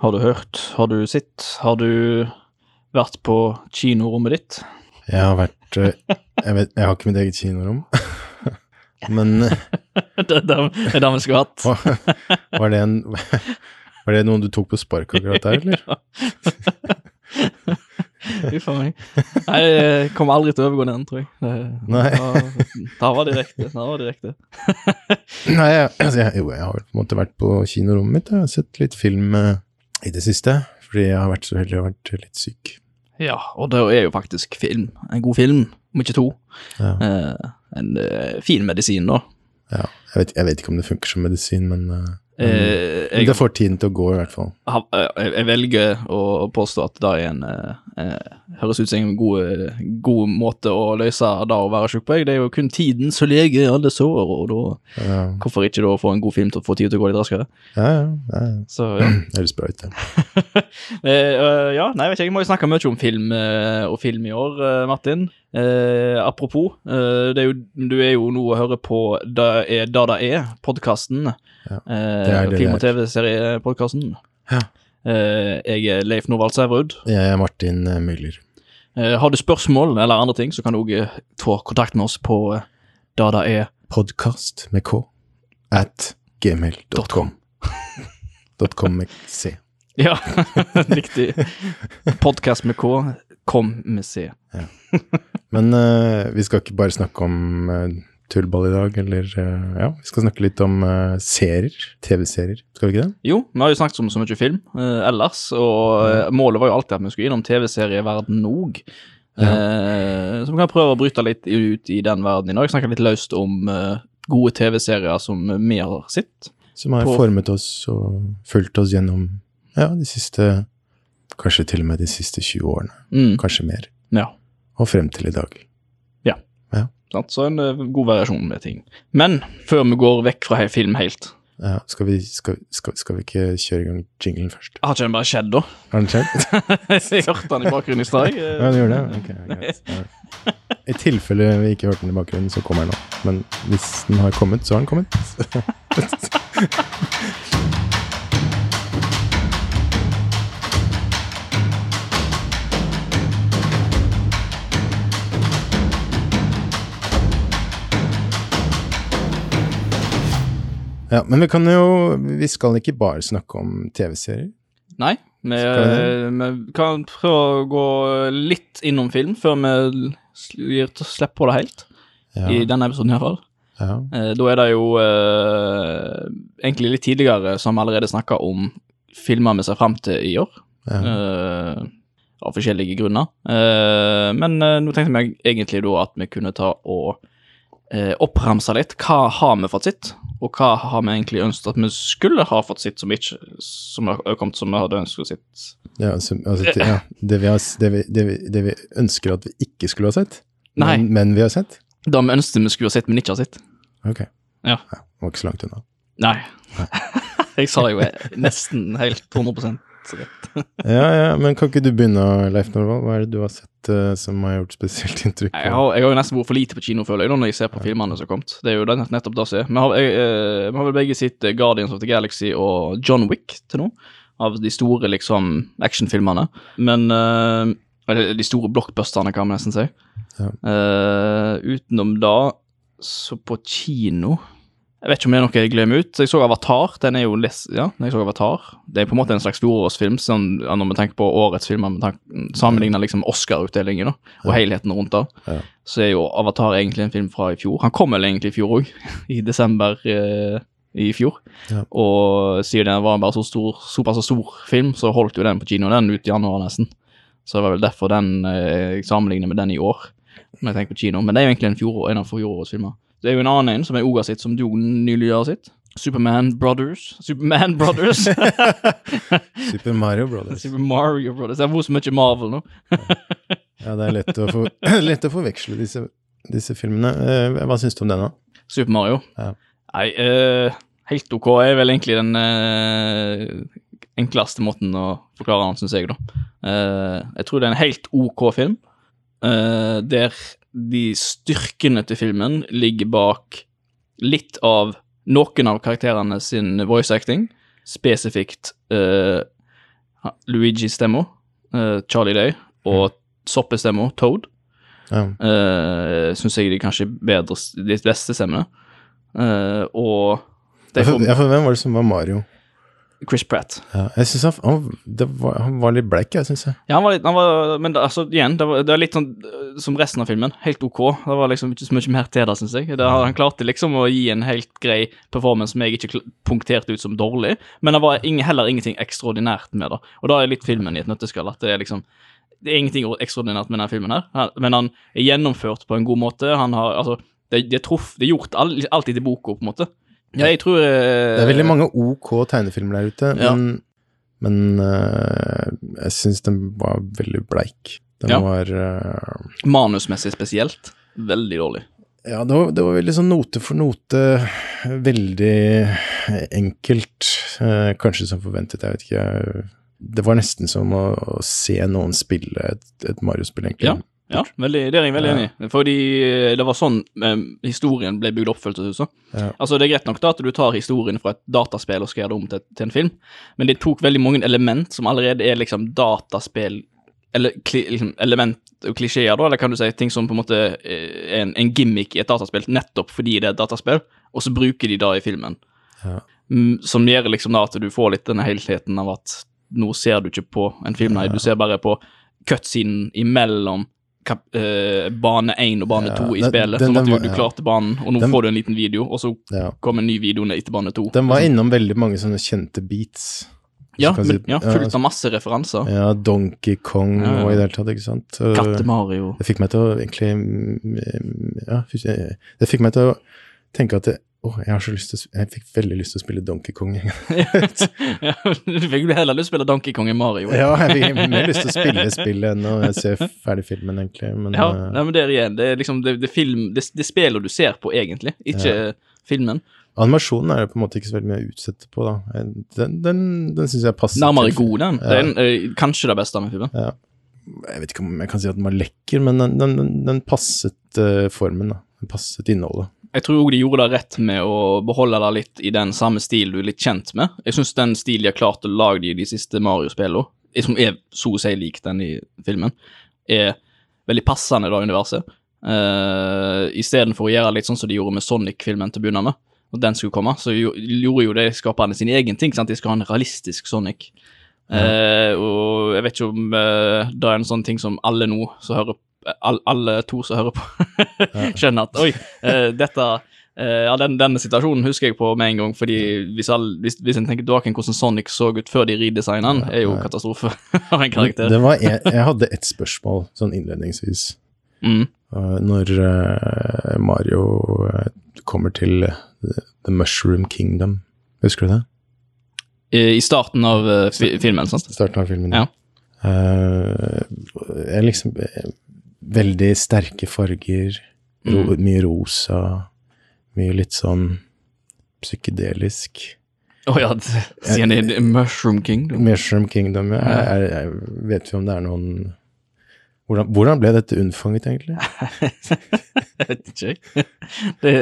Har du hørt? Har du sett? Har du vært på kinorommet ditt? Jeg har vært eh, Jeg, vet, jeg har ikke mitt eget kinorom. Men eh, det er det vi skulle hatt. var, det en Var det noen du tok på spark akkurat der, eller? Huff a meg. Nei, jeg kommer aldri til å overgå den, tror jeg. Det- Nei. Da, da var direkte. Da var det direkte. Nei, jeg, altså, jeg, jo, jeg har på en måte vært på kinorommet mitt. Jeg har sett litt film eh, i det siste, fordi jeg har vært så heldig å ha vært litt syk. Ja, og det er jo faktisk film. En god film, om ikke to. Ja. Eh, en eh, fin medisin, da. Ja, jeg, vet, jeg vet ikke om det funker som medisin, men, men, Eh, jeg, det får tiden til å gå, i hvert fall. eh, jeg velger å påstå at det er en eh, eh, Høres ut som en god, god måte å løse det å være sjuk på. jeg. Det er jo kun tiden som leger alle sår, og da Ja, Hvorfor ikke da få en god film til å få tiden til å gå litt raskere? ja, ja. Så ja. Høres bra ut, det. Ja, nei, jeg vet ikke, jeg må jo snakke mye om film og film i år, Martin. Eh, apropos, eh, det er jo, du er jo nå å høre på Da er da det er, podkasten. Ja, eh, film- og TV-seriepodkasten. Ja. Eh, jeg er Leif Norvald Sæverud. Jeg er Martin eh, Eh, har du spørsmål eller andre ting, så kan du òg få kontakt med oss på eh, da det er Podkast med K at gmail.com. .com med C. Ja, riktig. Podkast med K, kom med C. Men uh, vi skal ikke bare snakke om uh, tullball i dag, eller uh, Ja, vi skal snakke litt om serier. TV-serier. Skal vi ikke det? Jo, vi har jo snakket om så mye film ellers, og målet var jo alltid at vi skulle innom TV-serieverden òg. Ja. så vi kan prøve å bryte litt ut i den verden i dag. Snakke litt løst om gode TV-serier som vi har sett. Som har formet oss og fulgt oss gjennom ja, de siste Kanskje til og med de siste 20 årene. Mm, Kanskje mer. ja, Og frem til i dag. Ja Så en eh, god variasjon med ting. Men før vi går vekk fra film helt Ja, skal, vi, skal, skal, skal vi ikke kjøre i gang jinglen først? Har ikke den bare skjedd, da? Har den skjedd? jeg hørte den i bakgrunnen i stad. Ja, den gjør det? Ok, greit. I tilfelle vi ikke hørte den i bakgrunnen, så kommer den nå. Men hvis den har kommet, så har den kommet. Ja, men vi kan jo Vi skal ikke bare snakke om TV-serier. Nei, vi, vi kan prøve å gå litt innom film før vi gir slipp på det helt. Ja, I denne episoden, iallfall. ja. Eh, da er det jo eh, egentlig litt tidligere som vi allerede snakka om filmer vi ser fram til i år. ja. eh, av forskjellige grunner. Eh, men eh, nå tenkte vi egentlig da at vi kunne ta og eh, oppramse litt. Hva har vi fått sett, og hva har vi egentlig ønsket at vi skulle ha fått sett som ikke som har kommet som vi hadde ønsket å sett? Ja, altså, altså, ja. Det, vi har, det, vi, det, vi, det vi ønsker at vi ikke skulle ha sett, Nei. men, men vi har sett. Det vi ønsket vi skulle ha sett, men ikke har sett. Ok. Ja. Var ikke så langt unna. Nei. Jeg sa jo nesten helt 100% rett. Ja, ja, men kan ikke du begynne, Leif Norvald? Hva er det du har sett eh, som har gjort spesielt inntrykk? Jeg har, jeg har jo nesten vært for lite på kino, føler jeg, når jeg ser på filmene som har kommet. Det er jo det, nettopp det som er. Vi har, vi har vel begge sett eh, Guardians of the Galaxy og John Wick til nå, av de store liksom actionfilmene. Men Eller de store blockbusterne, kan man nesten si. Ja. Utenom da, så på kino Jeg vet ikke om det er noe jeg glemmer ut. Jeg så Avatar. Den er jo les ja, jeg så Avatar. Det er på en måte en slags fjorårsfilm, sånn, når vi tenker på årets filmer, sammenligner liksom Oscar-utdelingen og helheten rundt det. Ja. Så er jo Avatar egentlig en film fra i fjor. Han kom vel egentlig i fjor òg, i desember eh, i fjor. Ja. Og siden den var bare så stor, såpass så stor film, så holdt jo den på kino den ut i januar nesten. Så det var vel derfor den eh, jeg sammenligner med den i år, når jeg tenker på kino. Men det er jo egentlig en, fjor, en av fjorårets filmer. Det er jo en annen en som er Oga sitt, som du nylig har sett. Superman Brothers. Superman Brothers. Super Mario Brothers. Super Mario Brothers. Det har vært så mye Marvel nå. Ja, det er lett å, for, lett å forveksle disse, disse filmene. Eh, hva syns du om den, da? Super Mario. Ja. Nei, eh, helt ok er vel egentlig den eh, enkleste måten å forklare den, syns jeg, da. Eh, jeg tror det er en helt ok film, eh, der de styrkene til filmen ligger bak litt av noen av karakterene sin voice acting, spesifikt uh, ha- Luigi-stemma, uh, Charlie Day, og soppestemma, Toad, Ja. uh, syns jeg de kanskje bedre, de beste stemmene. Uh, og de Ja, for, får ja, for hvem var det som var Mario? Chris Pratt. Ja, jeg synes han, han, var, han var litt bleik, jeg syns jeg. Ja, han var litt, han var, men det, altså, igjen, det, var, det er litt sånn som resten av filmen. Helt ok. Det var liksom ikke så mye mer til det, syns jeg. Det, han klarte liksom å gi en helt grei performance som jeg ikke punkterte ut som dårlig, men det var ingen, heller ingenting ekstraordinært med det. Og da er litt filmen i et nøtteskall. At det er liksom Det er ingenting ekstraordinært med denne filmen her, men han er gjennomført på en god måte. Han har Altså, det, det, truff, det er gjort all, alltid til boka, på en måte. Ja, jeg tror eh, Det er veldig mange ok tegnefilmer der ute, Ja. men, men øh, jeg syns den var veldig bleik. Den Ja. var øh, Manusmessig spesielt. Veldig dårlig. Ja, det var, det var veldig sånn note for note. Veldig enkelt. Eh, kanskje som forventet, jeg vet ikke. Det var nesten som å, å se noen spille et, et Mario-spill, egentlig. Ja. Ja, veldig, det er jeg veldig enig i. Fordi eh, det var sånn eh, historien ble bygd opp, føltes det som. Altså, det er greit nok da at du tar historien fra et dataspill og skal gjøre det om til, til en film, men de tok veldig mange element som allerede er liksom dataspill Eller liksom, element og klisjeer, da, eller kan du si ting som på en måte eh, er en, en gimmick i et dataspill, nettopp fordi det er et dataspill, og så bruker de det i filmen. Ja. Mm, som gjør liksom da at du får litt denne helheten av at nå ser du ikke på en film, nei, du ser bare på cutscenen imellom kap, eh, bane 1 og bane Ja, 2 i spillet, den- som sånn at du, du klarte banen, og nå Den- får du en liten video, og så kommer en ny video ned etter bane 2. Den var innom veldig mange sånne kjente beats. Ja, si- ja, fullt av masse referanser. Ja, Donkey Kong Ja, ja. og i det hele tatt, ikke sant. Katte-Mario. Det fikk meg til å egentlig mm, Ja, det fikk meg til å tenke at det, Åh, jeg har så lyst til Jeg fikk veldig lyst til å spille Donkey Kong. ja, du fikk heller lyst til å spille Donkey Kong i Mario. ja, jeg fikk mer lyst til å spille spillet enn å se ferdig filmen, egentlig. Men Ja, uh, nei, men det er igjen, det er liksom det, det, film, det, det spiller du ser på, egentlig, ikke filmen. animasjonen er det på en måte ikke så veldig mye å utsette på, da. Den, den, den syns jeg passer Nærmere god, den. Det er en, eh, kanskje det beste med filmen. Jeg vet ikke om jeg kan si at den var lekker, men den, den, passet eh, formen, da. Den passet innholdet. Jeg tror òg de gjorde det rett med å beholde det litt i den samme stilen du er litt kjent med. Jeg syns den stilen de har klart å lage i de siste Mario-spillene, som er så å si lik den i filmen, er veldig passende i det universet. Uh, Istedenfor å gjøre litt sånn som de gjorde med Sonic-filmen til å begynne med, og den skulle komme, så jo- gjorde jo de skaperne sin egen ting. sant? De skal ha en realistisk Sonic. Eh, og jeg vet ikke om uh, det er en sånn ting som alle nå som hører all, Alle to som hører på, skjønner at oi, eh, dette eh, ja, den, Denne situasjonen husker jeg på med en gang, fordi hvis, all, hvis, hvis en tenker tilbake hvordan Sonic så ut før de redesigna den, er jo katastrofe av en karakter. Det var en, jeg hadde ett spørsmål sånn innledningsvis. Mm. Uh, når Mario kommer til The Mushroom Kingdom. Husker du det? I, I starten av eh, fi, filmen, sant? Starten av filmen. Ja. Uh, jeg liksom eh, Veldig sterke farger. Ro, Mm. Mye rosa. Mye litt sånn psykedelisk. Å ja, det- han det Mushroom Kingdom. Mushroom Kingdom, ja. Jeg, jeg, jeg vet vi om det er noen hvordan, hvordan ble dette unnfanget, egentlig? Jeg vet ikke. Det,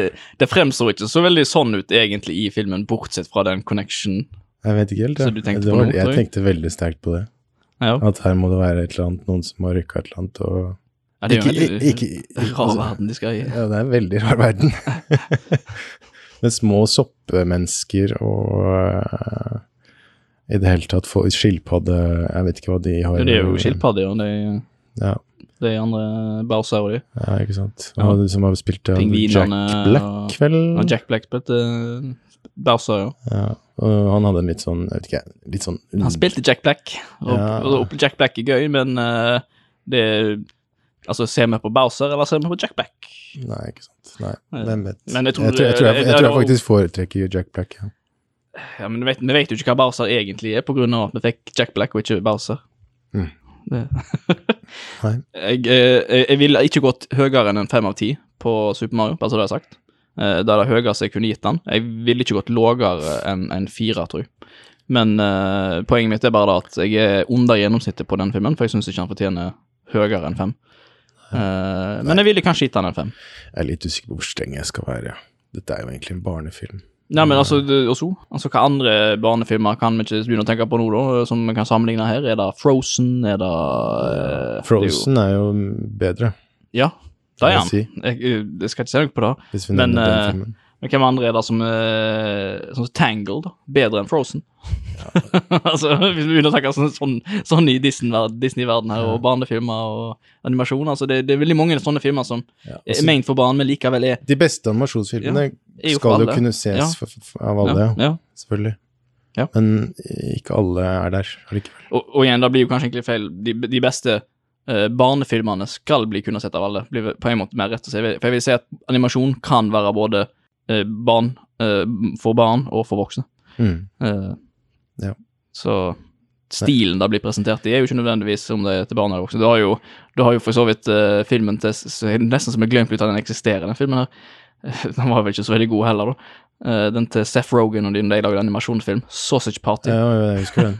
det fremstår ikke så veldig sånn ut egentlig i filmen, bortsett fra den connection. Jeg vet ikke helt. ja. jeg. var, jeg? tenkte veldig sterkt på det. Ja, At her må det være et eller annet, noen som har rykka et eller annet og ja det er jo en Ikke- ikke- ikke- rar verden de skal i. Ja, det er en veldig rar verden. Med små soppmennesker og uh, i det hele tatt få skilpadde Jeg vet ikke hva de har. Det er jo skilpadder, det Ja, de andre Bowser og de. ja ikke sant. Ja. Og de som har spilt Jack Black, vel? Ja, Jack Black spilte uh, Bowser, ja. Ja, og han hadde en litt sånn, jeg vet ikke, litt sånn Han spilte Jack Black, og, Ja. og Jack Black er gøy, men uh, det Altså, ser vi på Bowser, eller ser vi på Jack Black? Nei, ikke sant. Nei, hvem vet. Men jeg tror- jeg, tror, jeg, jeg, tror jeg faktisk foretrekker Jack Black. Ja. Ja, men vi vet, vet jo ikke hva Bowser egentlig er, på grunn av at vi fikk Jack Black og ikke Bowser. Mm. Nei. jeg, eh, jeg ville ikke gått høyere enn en fem av ti på Super Mario, bare så det er sagt. Eh, Det er det høyeste jeg kunne gitt den. Jeg ville ikke gått lavere enn en fire, tror jeg. Men uh, poenget mitt er bare da at jeg er under gjennomsnittet på den filmen, for jeg syns ikke han fortjener høyere enn fem. Eh, men jeg ville kanskje gitt han en fem. Jeg er litt usikker på hvor streng jeg skal være. Dette er jo egentlig en barnefilm. Nei, men altså, det- også, altså hva andre barnefilmer kan vi ikke begynne å tenke på nå, da, som vi kan sammenligne her? Er det Frozen? Er det uh, Frozen er jo bedre, er jo, ja, det er han. si, Jeg, jeg skal ikke se noe på det. hvis vi Men, den eh, filmen. Men hvem andre er det som er Sånn som Tangled, da? Bedre enn Frozen? altså, hvis vi begynner å tenke sånn, sånn, sånn i Disney-verden Disney her, og barnefilmer og animasjon altså det, det er veldig mange sånne filmer som Ja, er altså, ment for barn, men likevel er, de beste animasjonsfilmene ja, skal jo kunne ses Ja. for, f- av alle, ja, ja. selvfølgelig. Ja. Men ikke alle er der allikevel. Og, og igjen, da blir jo kanskje egentlig feil. De, de beste eh, barnefilmene skal bli kunne sett av alle. Blir på en måte mer rett å si. For jeg vil si at animasjon kan være både eh, barn, eh, for barn og for voksne. Mm. Eh, Ja. Så stilen det blir presentert i, er jo ikke nødvendigvis om det er til barn eller voksne. Du har jo, du har jo for så vidt eh, filmen til så Nesten som jeg glemte ut at den eksisterer, den filmen her. Den var vel ikke så veldig god heller, da. Eh, den til Seth Rogan og de, de lager animasjonsfilm. Sausage Party. Ja, jeg husker den.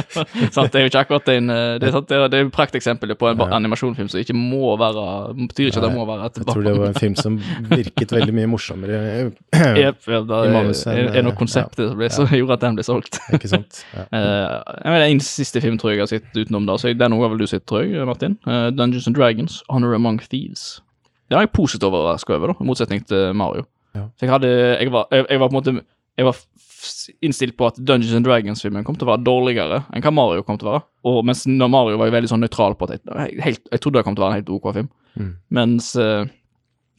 sant? Det er jo ikke akkurat en eh, Det er? Det er, er jo prakteksempel på en Ja. animasjonsfilm som ikke må være Betyr ikke at det må være et Jeg tror det var en film som virket veldig mye morsommere, yep, ja, da i er, manuset er, enn, er noe konseptet som, ble, som gjorde at den ble solgt. ikke sant? Ja. Uh, jeg mener, En siste film tror jeg jeg har sett utenom da, så den har vel du sett, tror jeg, Martin. Uh, Dungeons and Dragons, Honor Among Thieves. Det har jeg positivt overrasket over, da, i motsetning til Mario. Ja. Så jeg hadde Jeg var, jeg, jeg var på en måte Jeg var innstilt på at Dungeons and Dragons-filmen kom til å være dårligere enn hva Mario kom til å være. Og mens Mario var jo veldig sånn nøytral på at jeg, helt, jeg trodde det kom til å være en helt OK film. Mm. Mens uh,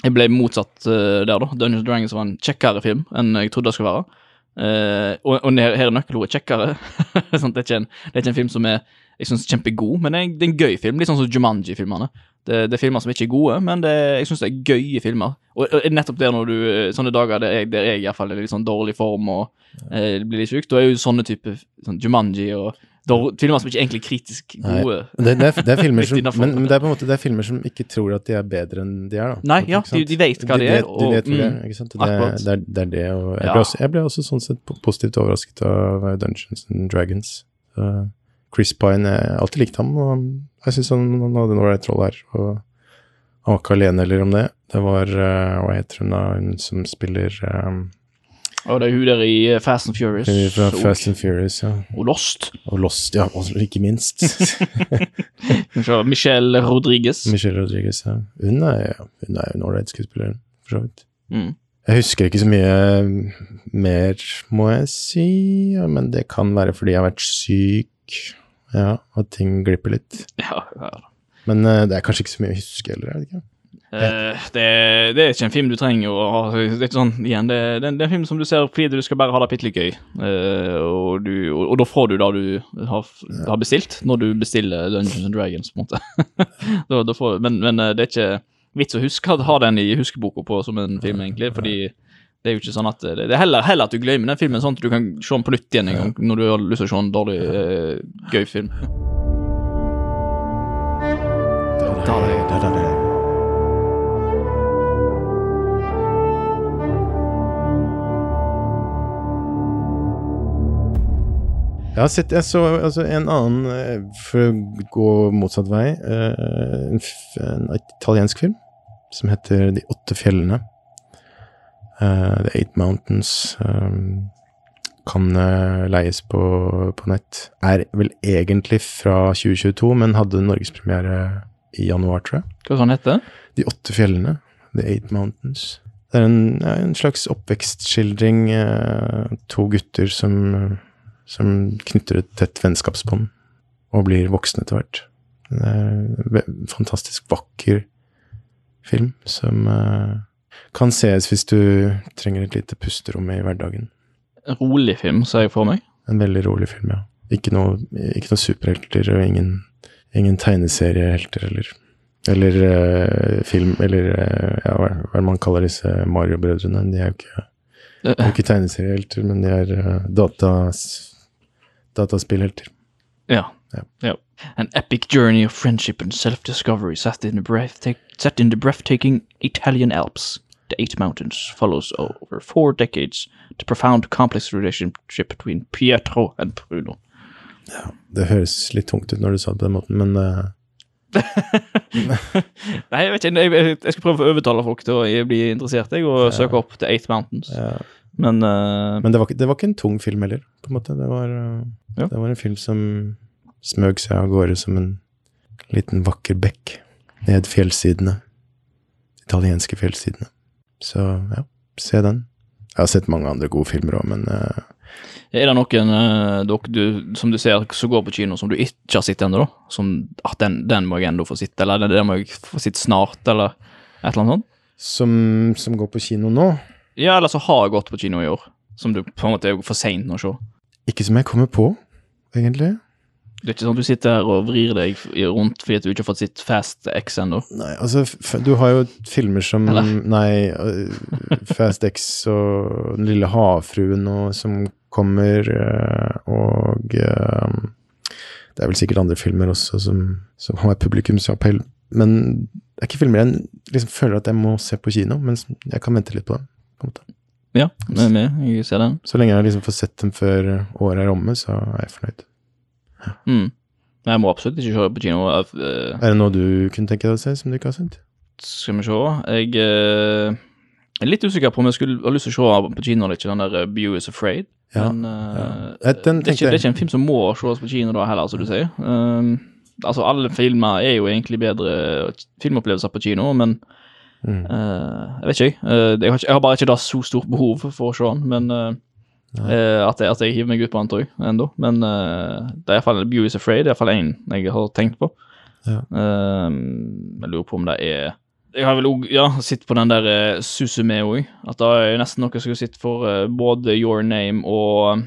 jeg ble motsatt uh, der, da. Dungeons and Dragons var en kjekkere film enn jeg trodde det skulle være. Uh, og, og her er nøkkelordet kjekkere. det, er en, det er ikke en film som er jeg synes, kjempegod, men det er, en, det er en gøy film. Litt sånn som Jumanji-filmene. Det, det er filmer som ikke er gode, men det, jeg syns det er gøye filmer. Og, og nettopp der når du eh, Sånne dager der jeg, der jeg i hvert fall er i litt sånn dårlig form og eh, blir litt sjuk, da er jo sånne type sånn Jumanji og dår, filmer som ikke er egentlig kritisk gode. Det, det, er, det er filmer som men, men det er på en måte det er filmer som ikke tror at de er bedre enn de er, da. Nei, ja, de, de vet hva de, er. vet, de vet hvor det er, mm, ikke sant? Og Det, er, det er det, og jeg, Ja. ble også, jeg ble også sånn sett positivt overrasket av Dungeons and Dragons. Så Chris Pine, jeg har alltid likt ham, og han, jeg syns han, han hadde en ålreit rolle her. Og han var ikke alene heller om det. Det var, uh, hva heter hun da, hun som spiller um, Og det er hun der i eh, Fast and Furious. fra og, Fast and Furious, ja. og Lost. Og Lost, ja, og ikke minst. Michelle Rodriguez. Michelle Rodriguez, ja. Hun hun er jo en ålreit skuespiller, for så vidt. Mm. Jeg husker ikke så mye mer, må jeg si, men det kan være fordi jeg har vært syk, ja, og ting glipper litt. Ja, ja. Men uh, det er kanskje ikke så mye å huske heller, er det ikke? Uh, det, det er ikke en film du trenger å ha Det er ikke sånn, igjen, det, det, det er en film som du ser fordi du skal bare ha det bitte gøy. Uh, og, du, og, og da får du det du har, har bestilt, når du bestiller Dungeons and Dragons, på en måte. da, da får, men, men det er ikke vits å huske ha den i huskeboka på som en film, egentlig, fordi det er jo ikke sånn at Det, det er heller, heller at du glemmer den filmen, sånn at du kan se den på nytt igjen en gang når du har lyst til å se en dårlig, uh, gøy film. Jeg har sett, jeg så altså, en annen, eh, for å gå motsatt vei, eh, en, en italiensk film som heter De åtte fjellene. Eh, The Eight Mountains. eh, kan eh, leies på, på nett. Er vel egentlig fra 2022, men hadde norgespremiere i januar, tror jeg. Hva sånn heter det? De åtte fjellene. The Eight Mountains. Det er en, en slags oppvekstskildring. Eh, to gutter som, som knytter et tett vennskapsbånd og blir voksne etter hvert. Det er en fantastisk vakker film som kan ses hvis du trenger et lite pusterom i hverdagen. En rolig film, ser jeg for meg. En veldig rolig film, ja. Ikke noe, ikke noe superhelter og ingen, ingen tegneseriehelter eller Eller uh, film Eller uh, ja, hva er det man kaller disse Mario-brødrene? De er jo ikke, de er jo ikke tegneseriehelter, men de er uh, datas, dataspillhelter. Ja. Ja. ja. An epic journey of friendship and self-discovery set in the breathtak- set in the breathtaking Italian Alps. The Eight Mountains follows over four decades the profound, complex relationship between Pietro and Bruno. Det høres litt tungt ut når du sa det på den måten, men uh... Nei, jeg vet ikke, jeg, jeg, jeg skal prøve å overtale folk til å bli interessert jeg, og søke opp The Eight Mountains. ja, Men uh... Men det var, det var ikke en tung film heller, på en måte. Det var, uh, Ja. det var en film som smøg seg av gårde som en liten vakker bekk ned fjellsidene. Italienske fjellsidene. Så ja, se den. Jeg har sett mange andre gode filmer òg, men uh, er det noen uh, du, som du ser som går på kino, som du ikke har sett ennå? Som at den, den må jeg ennå få sitte, eller den, den må jeg få sitte snart, eller et eller annet sånt? som, som går på kino nå Ja, eller så har gått på kino i år, som du på en måte er for seint å se. Ikke som jeg kommer på, egentlig. Det er ikke sånn at du sitter her og vrir deg rundt fordi at du ikke har fått sitt Fast X ennå. Nei, altså, du har jo filmer som Eller? Nei, øh, Fast X og Den lille havfruen og, som kommer, øh, og øh, Det er vel sikkert andre filmer også som, som har publikumsappell. Men det er ikke filmer jeg liksom føler at jeg må se på kino, men jeg kan vente litt på dem. på en måte. Ja, vi er med. Jeg ser den. Så lenge jeg liksom får sett dem før året er omme, så er jeg fornøyd. Mm. Men jeg må absolutt ikke se på kino. Uh, Er det noe du kunne tenke deg å se, som du ikke har sett? Skal vi se. Jeg uh, er litt usikker på om jeg skulle ha lyst til å se på kino eller ikke, den der uh, Bew is Afraid. Ja, Men eh, ja. Eh, den det, er ikke, det er ikke en film som må ses på kino da heller, som du sier. Um, altså, alle filmer er jo egentlig bedre filmopplevelser på kino, men Mm. eh, jeg vet ikke, jeg. Eh, har. Jeg har bare ikke da så stort behov for å se den, men eh, eh, at, jeg, at jeg hiver meg ut på annet òg, ennå. Men uh, det er iallfall Beauty's Afraid, det er iallfall én jeg har tenkt på. Ja. Uh, jeg lurer på om det er Jeg har vel òg ja, sett på den der uh, Susume òg. At det er nesten noe jeg skulle sett for uh, både Your Name og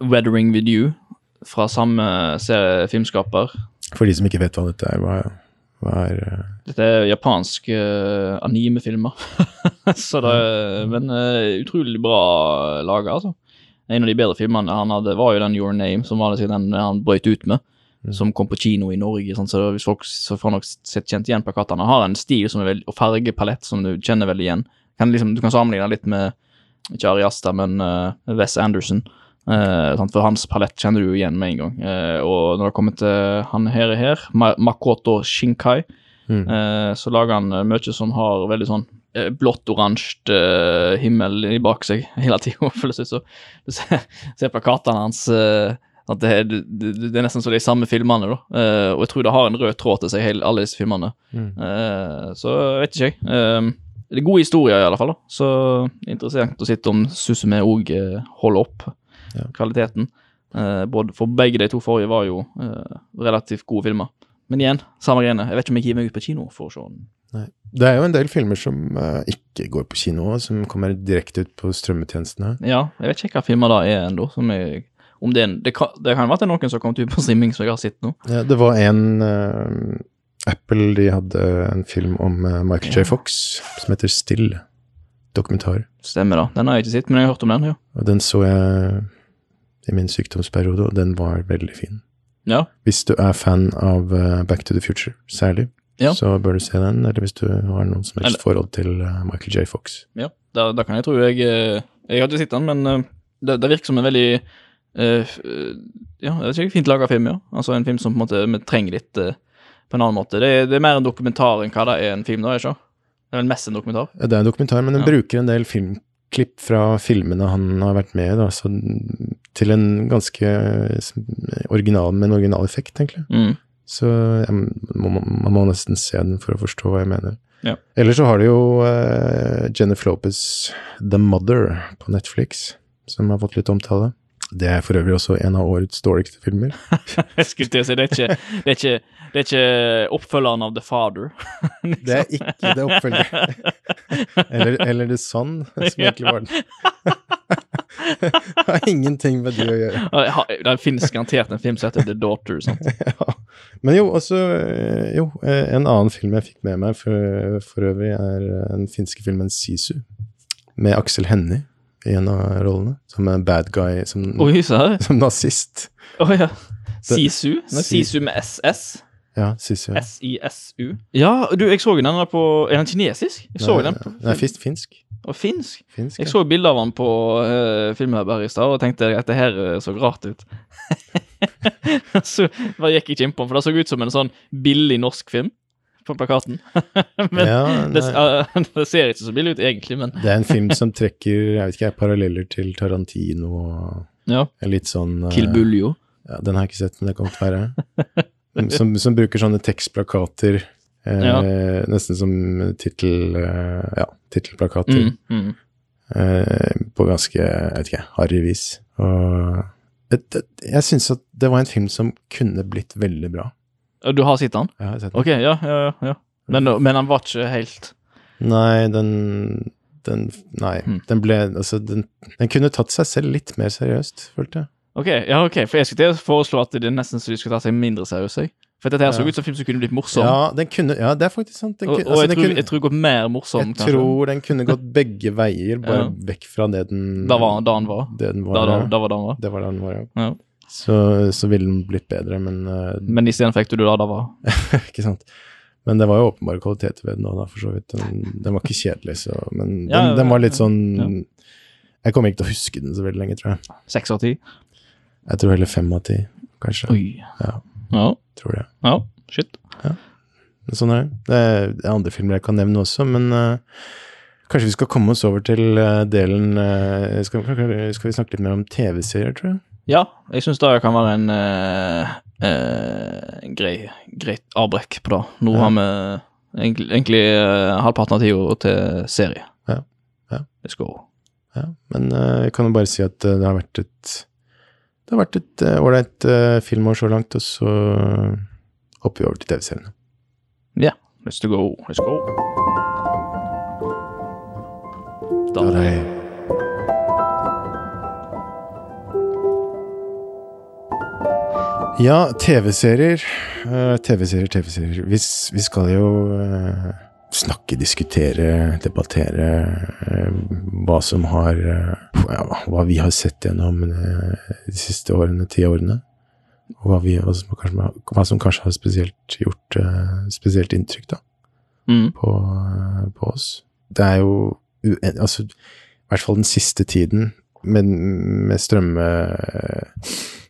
Weathering With You fra samme serie, filmskaper. For de som ikke vet hva dette er, hva, hva er uh... Dette er japanske uh, animefilmer. Så det, men uh, utrolig bra laga, altså. En av de bedre filmene han hadde, var jo den Your Name, som var den han brøt ut med. Mm. Som kom på kino i Norge. Sånn, så hvis folk så får nok sett kjent igjen plakatene. Han har en stil som veldig, og fargepalett som du kjenner veldig igjen. Kan liksom, du kan sammenligne litt med ikke Ari Asta, men uh, Wes Anderson. Uh? For hans palett kjenner du jo igjen med en gang. Uh, og når det kommer til han her, her Makoto Shinkai, mm. Så lager han mye som har veldig sånn blått-oransje uh, himmel i bak seg hele tida. Føles ut som Du ser, ser plakatene hans uh, at det, er- det, det, det er nesten som de samme filmene, da. Eh, og jeg tror det har en rød tråd til seg, hele, alle disse filmene. Mm. Eh, så vet ikke jeg. Eh, det er gode historier, i alle fall. da. Så interessant å sitte om Susume òg uh, holder opp Ja. kvaliteten. Eh, både, for begge de to forrige var jo eh, relativt gode filmer. Men igjen, samme greiene. Jeg vet ikke om jeg hiver meg ut på kino for å se den. Det er jo en del filmer som uh, ikke går på kino, som kommer direkte ut på strømmetjenestene. Ja, jeg vet ikke hva filmer det er ennå. som jeg- Om det, en, det, kan, det kan være at det er noen som har kommet ut på streaming som jeg har sett nå. Ja, det var en uh, Apple, de hadde en film om uh, Michael Ja. J. Fox som heter Still. Dokumentar. Stemmer da. Den har jeg ikke sett, men jeg har hørt om den. ja. Og den så jeg i min sykdomsperiode, og den var veldig fin. Ja, Hvis du er fan av Back to the Future, særlig, Ja. så bør du se den. Eller hvis du har noen som helst Eller- forhold til øh, Michael J. Fox. ja. Da, da kan jeg tro jeg eh, Jeg har ikke sett den, men eh, det, det virker som en veldig uh, eh, Ja, det er ikke fint laga film, ja. Altså en film som på en måte vi trenger litt uh, på en annen måte. Det er, det er mer en dokumentar enn hva det er en film, da, ikke sant? Det er vel mest en dokumentar. Ja, det er en dokumentar, men den Ja. bruker en del filmklipp fra filmene han har vært med i, da, så til en ganske eh, original, med en original effekt, egentlig. Mm. Så jeg, må, man må nesten se den for å forstå hva jeg mener. Ja. Ellers så har du jo uh, Jennifer Lopez' The Mother på Netflix, som har fått litt omtale. Det er for øvrig også en av årets dårligste filmer. Jeg skulle til å si, det er ikke, det er ikke, det er ikke oppfølgeren av The Father. Det er ikke det oppfølgeren. eller, eller The Son, som egentlig var den. Det har ingenting med det å gjøre. Ja, Det finnes garantert en film som heter The Daughter. Sant? Ja. Men jo, også eh, Jo, eh, en annen film jeg fikk med meg for, for øvrig, er eh, den finske filmen Sisu. Med Aksel Hennie i en av rollene. Som en bad guy, som, Oi, som nazist. Oh, ja. Sisu? Nei, Sisu med SS? Ja, Sisu. ja. S-I-S-U? Ja, du, jeg så den på Er den kinesisk? Jeg så Nei, den på Nei, finsk. Og finsk. finsk ja. Jeg så bilde av han på uh, filmhub her i stad og tenkte at det her eh, så rart ut. så bare gikk jeg ikke innpå, for det så ut som en sånn billig norsk film. på plakaten. men Ja, det, eh, det ser ikke så billig ut egentlig, men Det er en film som trekker jeg vet ikke, paralleller til Tarantino og ja. litt sånn uh, Kill Buljo. Ja, den har jeg ikke sett, men det kommer til å være. Som, som bruker sånne tekstplakater, eh, Ja. nesten som tittel... Eh, ja, til. Mm, mm. Eh, på ganske, jeg vet ikke, harry vis. Og det, det, jeg syns at det var en film som kunne blitt veldig bra. Du har sett den? Jeg har sett den. Ok, ja, ja, ja. ja. Men, men den var ikke helt Nei, den den, nei, Hmm. den ble Altså, den, den kunne tatt seg selv litt mer seriøst, følte jeg. Ok, ja, ok, for jeg skulle til å foreslå at det er nesten så de skulle ta seg mindre seriøst. jeg. For dette her så ut som en film som kunne blitt morsom. Ja, den kunne, ja, det er faktisk sant. Den og kunne, og altså, jeg, den tror, kunne, jeg tror gått mer morsom, jeg kanskje. tror den kunne gått begge veier, bare Ja. vekk fra det den Da var da han var. det den var. da, da, da var han var. Det var da den var, ja. Ja. Så, så ville den blitt bedre, men uh, Men isteden fikk du da da var. Ikke sant. Men det var jo åpenbare kvaliteter ved den òg, for så vidt. Den, den var ikke kjedelig, så Men den, Ja, den var litt sånn. Jeg kommer ikke til å huske den så veldig lenge, tror jeg. Seks av ti. Jeg tror heller fem av ti, kanskje. Oi. Ja. Ja. Tror det. ja. Shit. Ja. Sånn er det. Det er, andre filmer jeg kan nevne også, men uh, kanskje vi skal komme oss over til uh, delen uh, skal, skal vi snakke litt mer om TV-serier, tror jeg? Ja, jeg syns det kan være en grei, greit avbrekk på det. Nå Ja. har vi egentlig, egentlig halvparten av tida til serie. Ja. Ja. Let's go. Ja, men jeg kan jo bare si at det har vært et Det har vært et eh, ålreit uh, filmår så langt, og så eh, hopper vi over til TV-seriene. Ja, let's go. Let's go. Da, Ja, det er- Ja, TV-serier. TV-serier, TV-serier. Vi, vi skal jo snakke, diskutere, debattere eh, hva som har eh, ja, hva- vi har sett gjennom eh, de siste årene, ti årene. Og hva, vi, hva, som kanskje, hva som kanskje har spesielt gjort spesielt inntrykk da, mm, på, på oss. Det er jo altså, i hvert fall den siste tiden med, med strømme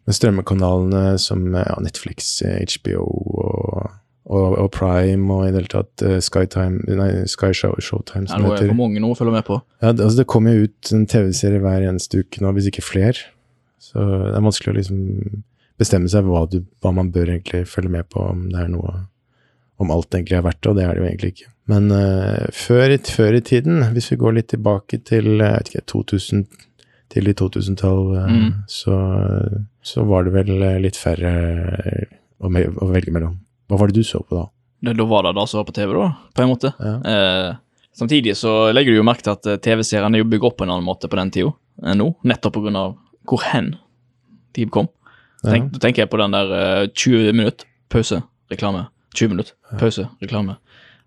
med strømmekanalene som ja, Netflix, HBO og, og, og Prime og i det hele tatt eh, Skytime Nei, Sky Show, Showtime, som det er det for mange nå følge med på. Ja, det, altså, det kommer jo ut en TV-serie hver eneste uke nå, hvis ikke flere. Så det er vanskelig å liksom bestemme seg hva, du, hva man bør egentlig følge med på, om det er noe om alt egentlig er verdt det, og det er det jo egentlig ikke. Men uh, før, før i tiden, hvis vi går litt tilbake til eh, jeg vet ikke, 2000, tidlig 2000-tall, uh, Mm. så, så var det vel litt færre å, å velge mellom. Hva var det du så på da? Det, da var det det som var på TV, da, på en måte. Ja. Eh, samtidig så legger du jo merke til at eh, TV-seriene er jo bygget opp på en annen måte på den tida enn nå, nettopp på grunn av hvor hen de kom. Tenk, Da tenker jeg på den der eh, 20 minutt pause, reklame. 20 minutt pause, reklame.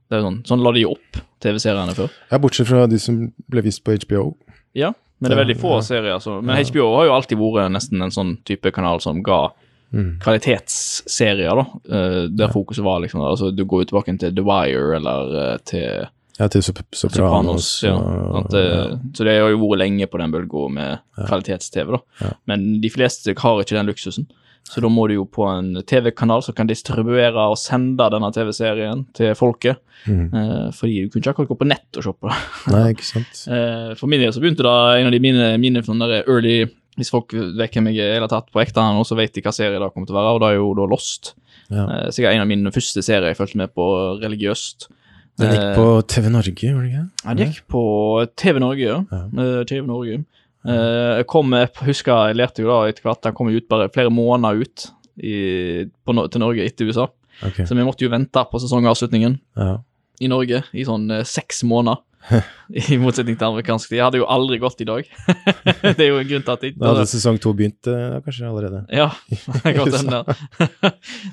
Det er sånn, sånn la de opp TV-seriene før. ja, bortsett fra de som ble vist på HBO. Ja, men det er veldig få ja. serier. Så, men Ja. HBO har jo alltid vært nesten en sånn type kanal som ga Mm. kvalitetsserier, da. eh, der fokuset var liksom altså Du går jo tilbake til The Wire eller eh, til Ja, til Sop Sopranos. Sopranos. Ja, og- det, ja. Så det har jo vært lenge på den bølga med Ja. kvalitets-TV, da. Ja. Men de fleste har ikke den luksusen. Så da må du jo på en TV-kanal som kan distribuere og sende denne TV-serien til folket. Mm. Eh, fordi du kunne ikke akkurat gå på nett og shoppe. Nei, ikke sant. Eh, for min del så begynte da en av de mine, mine early Hvis folk vet hvem jeg er eller tatt på ekte nå, så vet de hva serie det kommer til å være, og det er jo da Lost. Ja. Eh, sikkert en av mine første serier jeg fulgte med på religiøst. Den gikk Eh, på TV Norge, gjorde den ikke? Ja, det gikk på TV Norge, ja. Ja. Eh, TV Norge. Eh, jeg kom, jeg husker, jeg lærte jo da etter hvert, den kom ut bare flere måneder ut i, på, til Norge etter USA. Okay. Så vi måtte jo vente på sesongavslutningen Ja. i Norge i sånn seks måneder. I motsetning til amerikansk. Jeg hadde jo aldri gått i dag. det er jo en grunn til at jeg Da hadde sesong to begynt eh, kanskje allerede. Ja, godt hende.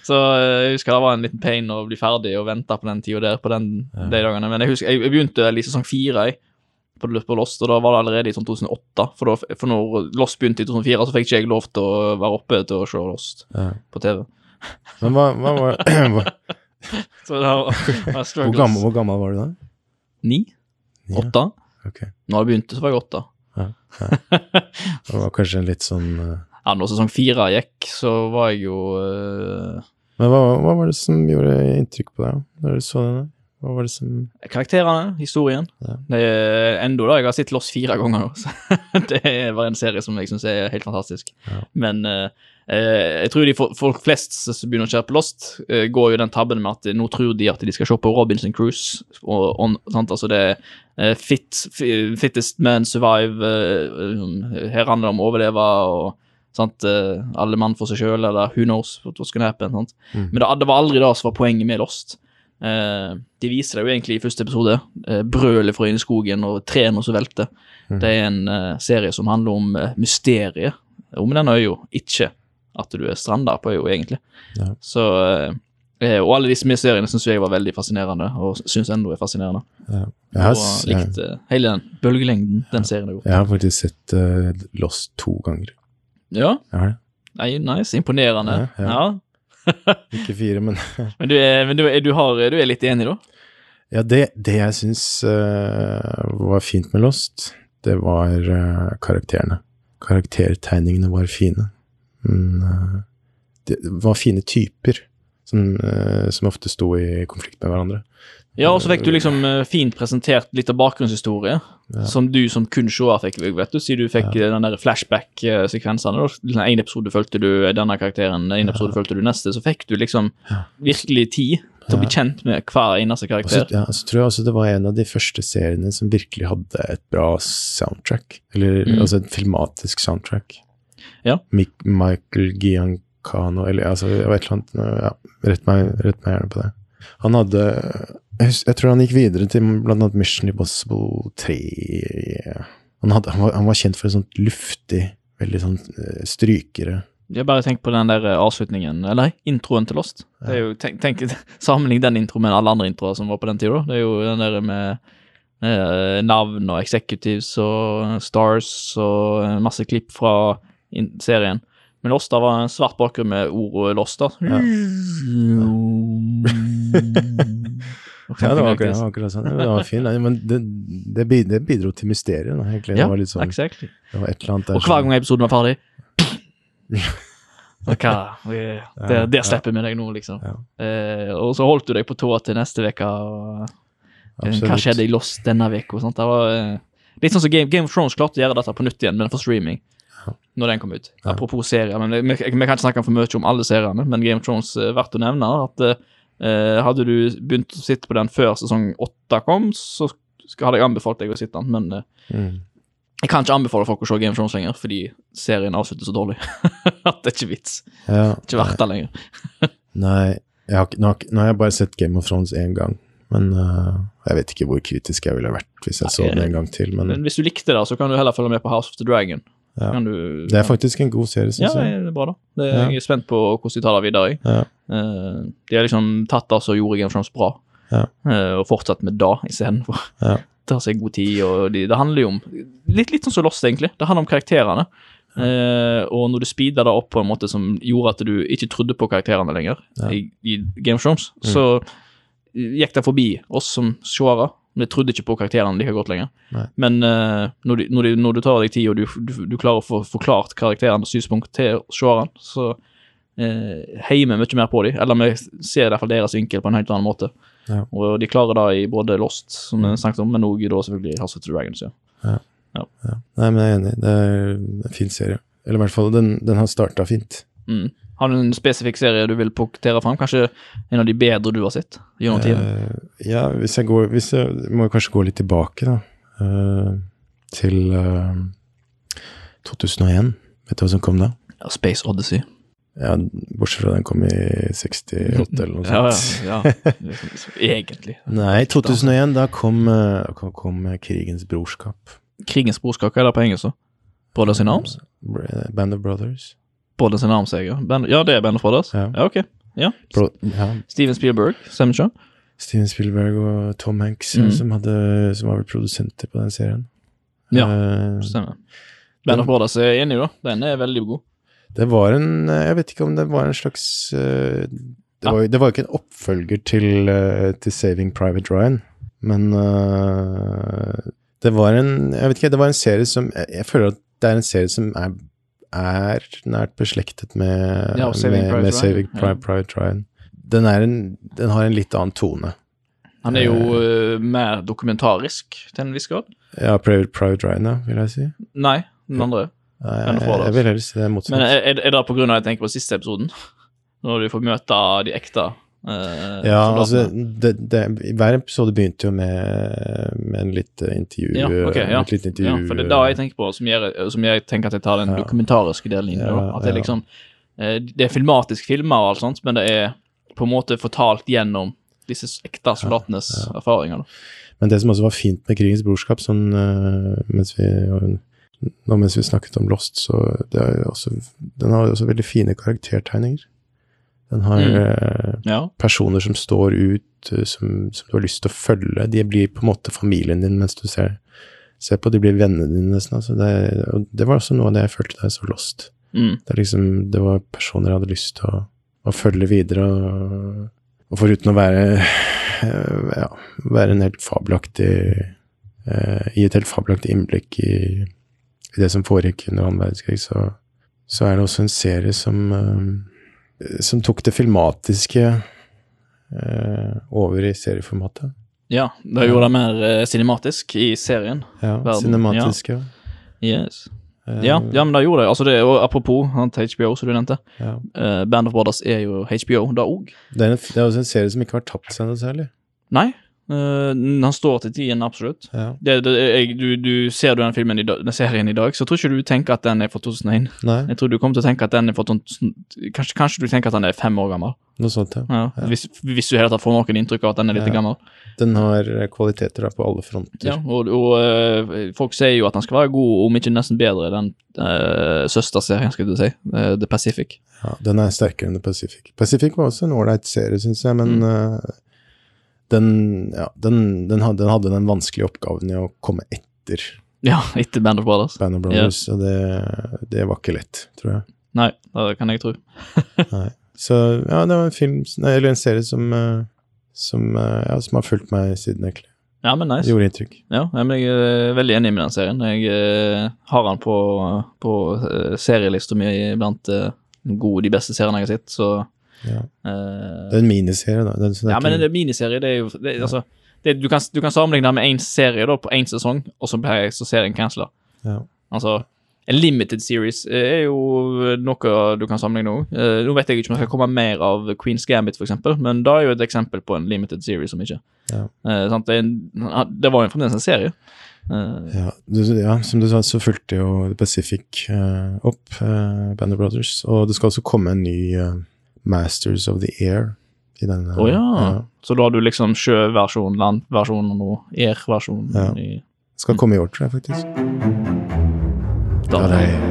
så eh, jeg husker det var en liten pain å bli ferdig og vente på den tida der på den, Ja. de dagene. Men jeg husker, jeg, begynte i sesong fire på, på Lost, og da var det allerede i sånn 2008. For, da, for når Lost begynte i 2004, så fikk ikke jeg lov til å være oppe til å se Lost Ja. på TV. Men hva, hva var, var hvor, gammel, hvor gammel var du da? Ni? Ja, okay. Når det begynte, så var jeg åtte. Det var kanskje en litt sånn uh... Ja, når sesong fire gikk, så var jeg jo uh... Men hva, hva var det som gjorde inntrykk på deg når du så den? Hva var det som Karakterene, historien. Ja. Det er enda da, jeg har sett Loss fire ganger nå, så det var en serie som jeg syns er helt fantastisk. Ja. Men eh, jeg tror de fo- folk flest som begynner å kjøre på Lost, eh, går jo den tabben med at nå tror de at de skal se på Robinson Cruise, og, og sant, altså det eh, fit, fittest man survive, eh, her handler det om å overleve, og sant, eh, alle mann for seg sjøl, eller who knows what's gonna happen, sant. Mm. Men det, det var aldri det som var poenget med Lost. Eh, de viser det jo egentlig i første episode. Eh, brølet fra inni skogen og trærne som velter. Mm. Det er en eh, serie som handler om eh, mysteriet om denne øya, ikke at du er stranda på øya, egentlig. Ja. Så eh, eh, Og alle disse seriene syns jeg var veldig fascinerende, og syns ennå er fascinerende. ja. jeg, har, og likte jeg, hele den bølgelengden den serien har gjort. jeg har faktisk sett uh, Lost to ganger. Ja, ja. nei, nice, imponerende. Ja, Ikke fire, men Men, du er, men du, er, du, har, du er litt enig, da? Ja, det, det jeg syns uh, var fint med Lost, det var uh, karakterene. Karaktertegningene var fine. Men eh, det var fine typer som, eh, som ofte sto i konflikt med hverandre. Ja, og så fikk du liksom eh, fint presentert litt av bakgrunnshistorie, Ja. som du som kun seer fikk, vet du, siden du fikk ja. den der flashback-sekvensene. En episode fulgte du denne karakteren, en episode fulgte du neste, så fikk du liksom virkelig tid til å bli kjent med hver eneste karakter. Også, ja, så tror jeg også det var en av de første seriene som virkelig hadde et bra soundtrack. Eller Mm. altså et filmatisk soundtrack. Ja. Mik Michael Giancano, eller altså et eller annet ja, Rett meg, rett meg gjerne på det. Han hadde jeg, tror han gikk videre til annet Mission Impossible 3. Han, hadde, han, var, han var kjent for et sånt luftig, veldig sånn eh, strykere Jeg bare tenk på den der eh, avslutningen, eller introen til Lost. Det er jo, tenk, tenk, Sammenlign den introen med alle andre introer som var på den tida. Det er jo den der med eh, navn og executives og stars og masse klipp fra serien. Men Losta var en svart bakgrunn med ordet Losta. Ja. Ja, det var akkurat, det var akkurat sånn. Det var fin, men det, det, bidro til mysteriet. da, egentlig. Det var litt sånn, exactly. det var et eller annet der Og hver gang episoden var ferdig hva, det ja. slipper vi deg nå, liksom. Eh, og så holdt du deg på tåa til neste uke. eh, Hva skjedde i Lost denne uka? Det var eh, litt sånn som Game, Game of Thrones klarte å gjøre dette på nytt igjen, men for streaming. Når den kom ut. Apropos serier. men Vi, kan ikke snakke for mye om alle seriene, men Game of Thrones er verdt å nevne. at eh, Hadde du begynt å sitte på den før sesong åtte kom, så hadde jeg anbefalt deg å sitte den, men eh, Mm. jeg kan ikke anbefale folk å se Game of Thrones lenger, fordi serien avslutter så dårlig at det er ikke vits. Ja, Ikke verdt det lenger. Nei, har, ikke- nå, har, nå har jeg bare sett Game of Thrones én gang. Men uh, jeg vet ikke hvor kritisk jeg ville vært hvis jeg så den en gang til. Men Men hvis du likte det, så kan du heller følge med på House of the Dragon. Ja. Du, det er faktisk en god serie, Ja, syns jeg. det er bra, da. Det, Ja. Jeg er spent på hvordan de tar det videre. Ja. Uh, de har liksom tatt det som gjorde Game of Thrones bra, Ja. uh, og fortsatt med det istedenfor. Ja. Tar seg god tid, og de, det handler jo om litt, litt sånn som Lost, egentlig. Det handler om karakterene. Uh, og når du speeder det opp på en måte som gjorde at du ikke trodde på karakterene lenger Ja. i, i Game of Thrones, Mm. så gikk det forbi oss som seere. Vi trodde ikke på karakterene like godt lenger. Nei. Men uh, når, du, når, du, når du tar deg tid, og du, du, klarer å få forklart karakterenes synspunkt til seeren, så uh, heier vi mye mer på dem. Eller vi ser i hvert fall deres vinkel på en helt annen måte. Ja. Og de klarer det i både Lost, som vi snakket om, men òg selvfølgelig House of the Dragons. Ja. Ja. Nei, men jeg er enig. Det er en fin serie. Eller i hvert fall, den, den har starta fint. Mm. Har du en spesifikk serie du vil punktere fram? Kanskje en av de bedre du har sett? Gjennom tiden? Eh, ja, hvis jeg går hvis jeg, Må jeg kanskje gå litt tilbake, da. Uh, til uh, 2001. Vet du hva som kom da? Ja, Space Odyssey. Ja, Bortsett fra den kom i 68 eller noe sånt. ja, ja. Egentlig. Nei, 2001, da kom, eh, kom, kom Krigens brorskap. Krigens brorskap, hva er det på engelsk? Brothers in Arms? Band of Brothers. Brothers sin armseger. jeg, ja. Det er Band of Brothers? Ja. ja ok. Bro, ja, Steven Spielberg, stemmer ikke? Steven Spielberg og Tom Hanks mm. som, hadde, som var vel produsenter på den serien. Ja, uh, Stemmer. Band of Brothers er enig da. Den er veldig god. det var en Jeg vet ikke om det var en slags uh, det, Ja. var, det var ikke en oppfølger til, uh, til Saving Private Ryan, men det var en Jeg vet ikke, det var en serie som Jeg, jeg føler at det er en serie som er, er nært beslektet med, Ja, Saving med, Private med Ryan, Saving ja. Pri- Private Ryan. den, en, den har en litt annen tone. Han er jo uh, mer dokumentarisk til en viss grad. Ja, Private, Private Ryan, ja, vil jeg si. Nei, den andre. Nei, jeg, jeg vil heller si det motsatt. Men er, er det av at jeg tenker på siste episoden? Når du får møte de ekte eh, ja, altså, det, det, Hver episode begynte jo med, med en litt intervju. Ja, okay, ja. Et litt intervju. Ja, for det er da jeg tenker på, som jeg, som jeg tenker at jeg tar den Ja. dokumentariske delen inn Ja, At det liksom eh, Det er filmatisk filmer og alt sånt, men det er på en måte fortalt gjennom disse ekte soldatenes erfaringer. da. Men det som også var fint med Krigens brorskap, sånn eh, mens vi nå mens vi snakket om Lost, så det er også, den har også veldig fine karaktertegninger. Den har Mm. eh, Ja. personer som står ut, eh, som, som du har lyst til å følge. De blir på en måte familien din mens du ser, ser på. De blir vennene dine nesten. Altså det, og det var også noe av det jeg følte da jeg så Lost. Mm. Det, liksom, det var personer jeg hadde lyst til å, å følge videre. Og, og foruten å være, eh, ja, være en helt fabelaktig eh, Gi et helt fabelaktig innblikk i, i det som foregikk under annen verdenskrig, så, så er det også en serie som, eh, som tok det filmatiske eh, over i serieformatet. ja. Det gjorde det mer eh, cinematisk i serien. Ja, Verden, ja. Yes. Uh, Ja, ja, men det gjorde det. Altså det og apropos han til HBO, som du nevnte. ja. Uh, Band of Brothers er jo HBO, da òg. Det, er det er også en serie som ikke har tapt seg noe særlig. Nei, eh, han står til tiden, absolutt. Ja. Det, det, jeg, du, du Ser du den filmen i dag, den serien i dag, så tror ikke du tenker at den er fra 2001. Nei, Jeg tror du kommer til å tenke at den er fra Kanskje, kanskje du tenker at den er fem år gammel. noe sånt, ja. Ja, Ja. Hvis, hvis du hele tatt får noen inntrykk av at den er litt gammel. Den har eh, kvaliteter da, på alle fronter. Ja, og og uh, folk sier jo at den skal være god, om ikke nesten bedre, den uh, søsterserien, skal du si. uh, The Pacific. Ja, den er sterkere enn The Pacific. Pacific var også en ålreit serie, syns jeg, men eh, den, ja, den, den, hadde, den hadde den vanskelige oppgaven i å komme etter Ja, etter Band of Brothers. Band of Brothers, og det, det var ikke lett, tror jeg. Nei, det kan jeg tro. Nei. Så ja, det var en film, eller en serie som, eh, som, eh, ja, som har fulgt meg siden, egentlig. Ja, men nice. Det gjorde inntrykk. Ja, jeg er veldig enig med den serien. Jeg eh, har den på, på serielista mi blant eh, de beste seriene jeg har sett, så Ja. eh, Det er en miniserie, da. Det Ja, men en er miniserie, det er jo det, Altså, det, du, kan, du kan sammenligne det med én serie da, på én sesong, og så blir så serien cancela. ja. Altså, en limited series er jo noe du kan sammenligne òg. nå vet jeg ikke om det skal komme mer av Queen's Gambit, eksempel, men det er jo et eksempel på en limited series som ikke. Ja. uh, sant? Det, en, det var jo fremdeles en serie. Uh, Ja, du, ja, som du sa, så fulgte jo Pacific eh, opp, uh, Band of Brothers, og det skal også komme en ny eh, Masters of the Air i denne. oh, ja. Så da har du liksom sjøversjon, landversjon og air-versjon Ja. i Skal komme i år, tror jeg faktisk. da. Ja, er-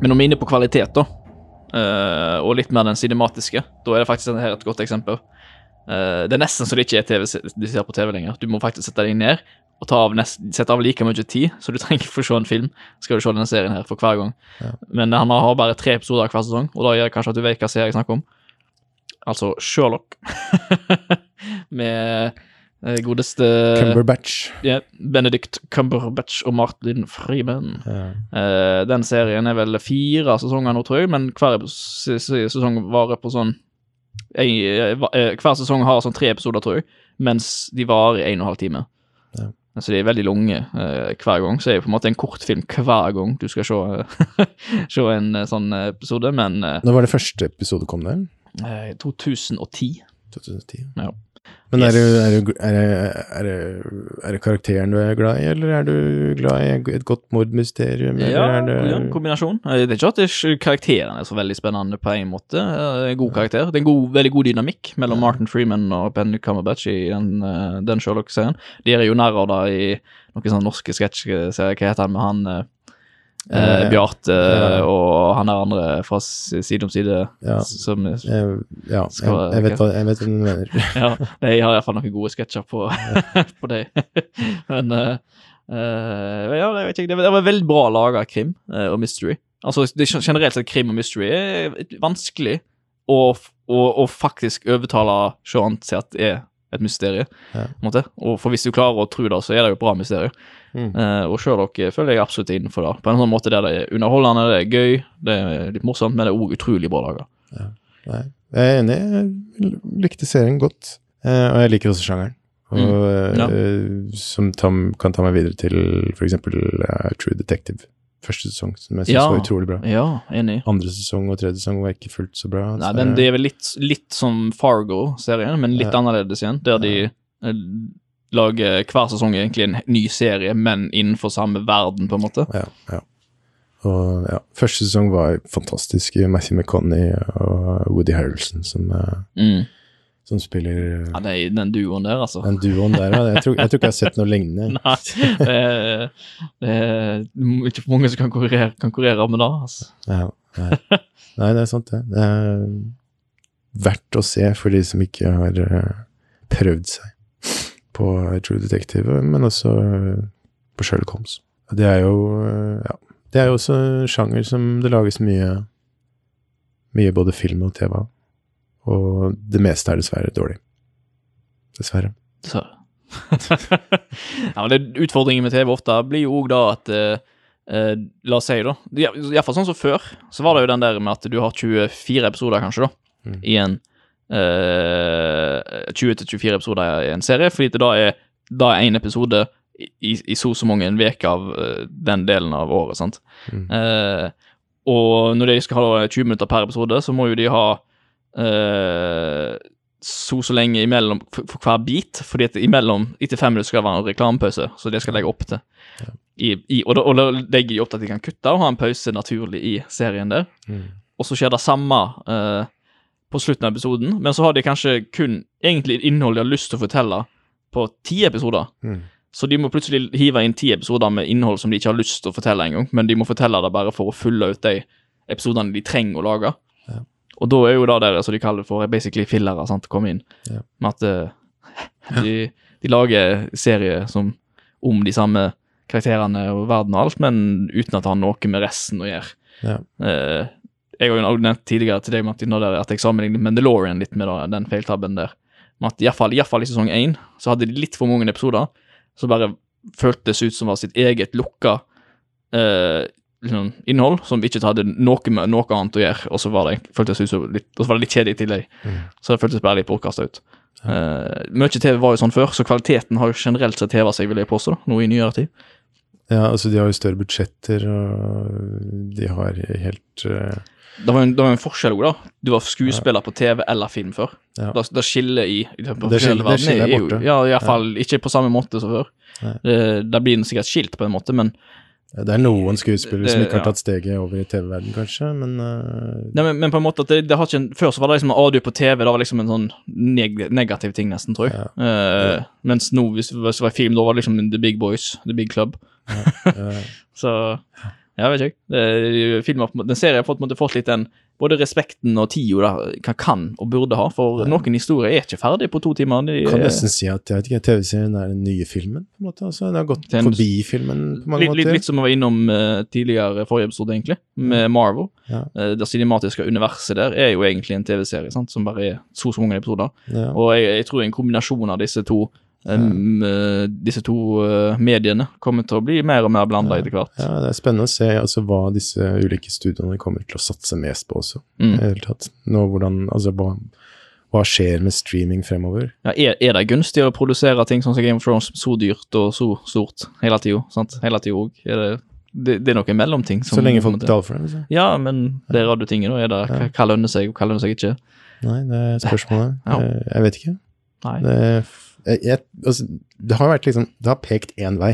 Men om vi er inne på kvalitet, da, eh, og litt mer den cinematiske, da er det faktisk dette her et godt eksempel. Eh, det er nesten så det ikke er TV du ser på TV lenger. Du må faktisk sette deg ned og ta av nest, sette av like mye tid, så du trenger ikke få se en film. Skal du se denne serien her for hver gang. Ja. Men han har bare tre episoder hver sesong, og da gjør det kanskje at du vet hva serie jeg snakker om. Altså Sherlock. Med eh, godeste Cumberbatch. ja, Benedict Cumberbatch og Martin Freeman. Ja. Uh, den serien er vel fire sesonger nå, tror jeg, men hver sesong varer på sånn Hver sesong har sånn tre episoder, tror jeg, mens de varer i en og en halv time. Ja. Så de er veldig lange eh, hver gang. Så er det på en måte en kortfilm hver gang du skal se, se en eh, sånn episode, men eh, Når var det første episode kom der? eh, 2010. 2010. Ja. Men Yes. er, du, er, du, er, er, det, er karakteren du er glad i, eller er du glad i et godt mordmysterium? Ja, det, ja, kombinasjon. Eh, Det er ikke at er, karakteren er så veldig spennende på en måte. Eh, En god karakter. Det er en god, veldig god dynamikk mellom Martin Freeman og Ben Cumberbatch i den, eh, den Sherlock-serien. De er jo av det i noen sånne norske sketsjeserier. Hva heter han med han eh, eh, Eh, Bjarte ja. og han der andre fra Side om side Ja. som jeg, ja, Skal jeg, jeg, vet hva, jeg vet hva du mener. Ja, de har iallfall noen gode sketsjer på, på det. Men eh, eh, ja, vet ikke, det var, det veldig bra laga krim eh, og mystery. Altså, det, er generelt sett krim og mystery er vanskelig å, å, å faktisk overtale Sean til at det er et mysterium. Ja. Og for hvis du klarer å tro det, så er det jo et bra mysterium. Mm. Eh, og Sherlock føler jeg absolutt innenfor det. På en sånn måte der det er underholdende, det er gøy, det er litt morsomt, men det er òg utrolig bra laga. Nei, jeg er enig. Jeg likte serien godt. Eh, og jeg liker også sjangeren. Og, Mm. Ja. eh, Som tam, kan ta meg videre til f.eks. Uh, True Detective. Første sesong, som jeg syns Ja. var utrolig bra. Ja, enig. Andre sesong og tredje sesong var ikke fullt så bra. Nei, så den, det er vel litt, litt som Fargo-serien, men litt Ja. annerledes igjen. Der de eh, lager hver sesong egentlig en ny serie, men innenfor samme verden, på en måte. Ja, ja. Og ja, første sesong var fantastisk. Matthew McConney og Woody Harrelson som, eh, Mm. Som spiller Ja, det er den duoen der, altså. den duoen der. ja. Jeg tror, jeg tror ikke jeg har sett noe lignende. Nei, det er, det er ikke for mange som kan konkurrere, kan konkurrere med det. Altså. Ja, nei. nei, det er sant, det. Det er verdt å se for de som ikke har eh, prøvd seg på True Detective, men også eh, på Sherlock Holmes. Det er jo eh, ja, det er jo også en sjanger som det lages mye mye både film og TV av. Og det meste er dessverre dårlig. Dessverre. Så. ja, men det, Utfordringen med TV ofte blir jo òg da at eh, eh, La oss si, da Iallfall sånn som før, så var det jo den der med at du har 24 episoder, kanskje, da, Mm. i en eh, 20-24 episoder i en serie, fordi da er da er én episode i, i så og så mange en uke av uh, den delen av året, sant. Mm. Eh, og når de skal ha 20 minutter per episode, så må jo de ha eh, så så lenge imellom for, for hver bit, fordi at imellom etter fem minutter skal det være en reklamepause, så det skal jeg legge opp til. I, i, og, da, og da legger de opp til at de kan kutte og ha en pause naturlig i serien der. Mm. Og så skjer det samme eh, på slutten av episoden, men så har de kanskje kun egentlig innhold de har lyst til å fortelle på ti episoder. Mm. Så de må plutselig hive inn ti episoder med innhold som de ikke har lyst til å fortelle engang, men de må fortelle det bare for å fylle ut de episodene de trenger å lage. Og da er jo det der som de kaller for basically fillere, sant, komme inn. Ja. Med at eh, de, de lager serier som om de samme karakterene og verden og alt, men uten at det har noe med resten å gjøre. Ja. Eh, jeg har jo nevnt tidligere til deg, Martin, at jeg sammenligner Mandalorian litt med da, den feiltabben der. Men at iallfall i sesong én så hadde de litt for mange episoder som bare føltes ut som var sitt eget lukka eh, liksom, innhold, som ikke hadde noe med noe annet å gjøre, og så var det føltes ut som litt, og så var det litt kjedelig i tillegg. Mm. Så det føltes bare litt bortkasta ut. Eh, mye TV var jo sånn før, så kvaliteten har jo generelt sett heva seg, vil jeg påstå, nå i nyere tid. Ja, altså de har jo større budsjetter, og de har helt uh... Det var en, det var en forskjell òg, da. Du var skuespiller på TV eller film før. Ja. Da skiller i, i den Det det jo- borte. Ja, iallfall ja. ikke på samme måte som før. Det, det blir sikkert skilt på en måte, men Det er noen skuespillere som ikke har tatt steget over i TV-verden, kanskje, men uh... Nei, men, men på en måte at det, det har ikke en, Før så var det liksom audio på TV, det var liksom en sånn neg negativ ting, nesten, tror jeg. Ja. Eh, Mens nå, hvis, hvis det var film, da var det liksom The Big Boys, The Big Club. Ja. Så ja, vet ikke jeg. Filmer, den serien har fått, på en måte, fått litt den både respekten og tida da, kan, kan og burde ha, for noen historier er ikke ferdig på to timer. De, kan nesten si at jeg vet ikke, TV-serien er den nye filmen, på en måte. Altså, den har gått Den- forbi filmen på mange litt, litt, måter. litt som vi var innom uh, tidligere forrige episode, egentlig, med Marvel. Ja. Uh, det cinematiske universet der er jo egentlig en TV-serie som bare er så så mange episoder. Ja. Og jeg, jeg tror en kombinasjon av disse to m- eh, disse to eh, mediene kommer til å bli mer og mer blanda Ja. etter hvert. ja, det er spennende å se altså, hva disse ulike studioene kommer til å satse mest på også. Mm. Nå, hvordan, altså, hva, hva skjer med streaming fremover? Ja, er, er det gunstig å produsere ting sånn som Game of Thrones så dyrt og så stort hele tida? Hele tida òg. Er det, det, det er noe mellomting. som Så lenge folk betaler for det? Liksom. Ja, men det er radiotinget, da. Er det, hva, hva lønner seg, og hva lønner seg ikke? Nei, det er spørsmålet. Ja. Eh, Jeg vet ikke. Nei. Det, jeg, jeg, altså, det har vært liksom Det har pekt én vei.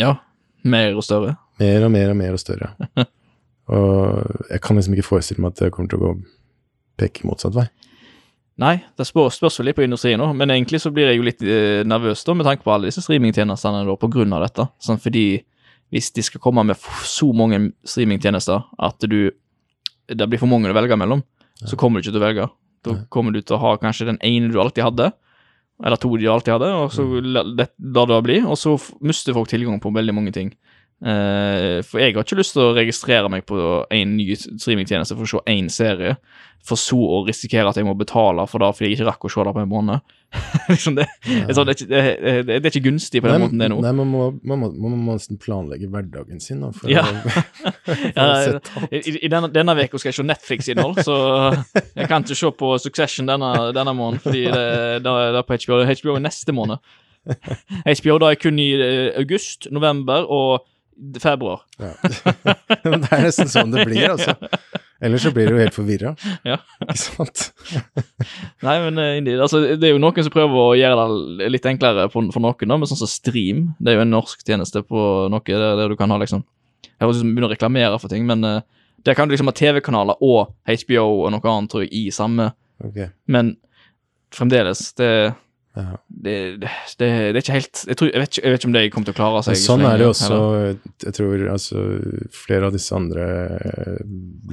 Ja. Mer og større. Mer og mer og mer og større. og jeg kan liksom ikke forestille meg at det kommer til å gå peke motsatt vei. Nei, det spørs, spørs litt på industrien nå, men egentlig så blir jeg jo litt eh, nervøs da, med tanke på alle disse streamingtjenestene da, på grunn av dette. Sånn, fordi hvis de skal komme med så mange streamingtjenester at du det blir for mange å velge mellom, så kommer du ikke til å velge. Da kommer du til å ha kanskje den ene du alltid hadde, eller to de alltid hadde, og så Mm. det, la det bli, og så mister folk tilgang på veldig mange ting. Uh, for jeg har ikke lyst til å registrere meg på en ny streamingtjeneste for å se én serie, for så å risikere at jeg må betale for det fordi jeg ikke rakk å se det på en måned. liksom det, det, sånn, det, er ikke, det, er- det ikke gunstig på den måten det er nå. Nei, man må, man, må, man må nesten planlegge hverdagen sin da, for Ja. å, for Ja, å sette alt. I, i- denne, denne veka skal jeg se Netflix-innhold, så jeg kan ikke se på Succession denne, denne måneden, fordi det, det, det er på HBO. HBO er neste måned. HBO da er kun i eh, august, november og februar. Ja. Men det er nesten sånn det blir, altså. Ellers så blir du jo helt forvirra. Ja. Ikke sant? Nei, men eh, altså, det er jo noen som prøver å gjøre det litt enklere for, for noen, da, med sånn som Stream. Det er jo en norsk tjeneste på noe der, der du kan ha liksom Jeg høres ut som begynner å reklamere for ting, men uh, der kan du liksom ha TV-kanaler og HBO og noe annet, tror jeg, i samme. Ok. Men fremdeles, det Ja. det, det, det, er ikke helt jeg, tror, jeg, vet ikke, jeg vet ikke om det kommer til å klare seg. Men sånn så er det også, jeg tror altså flere av disse andre eh,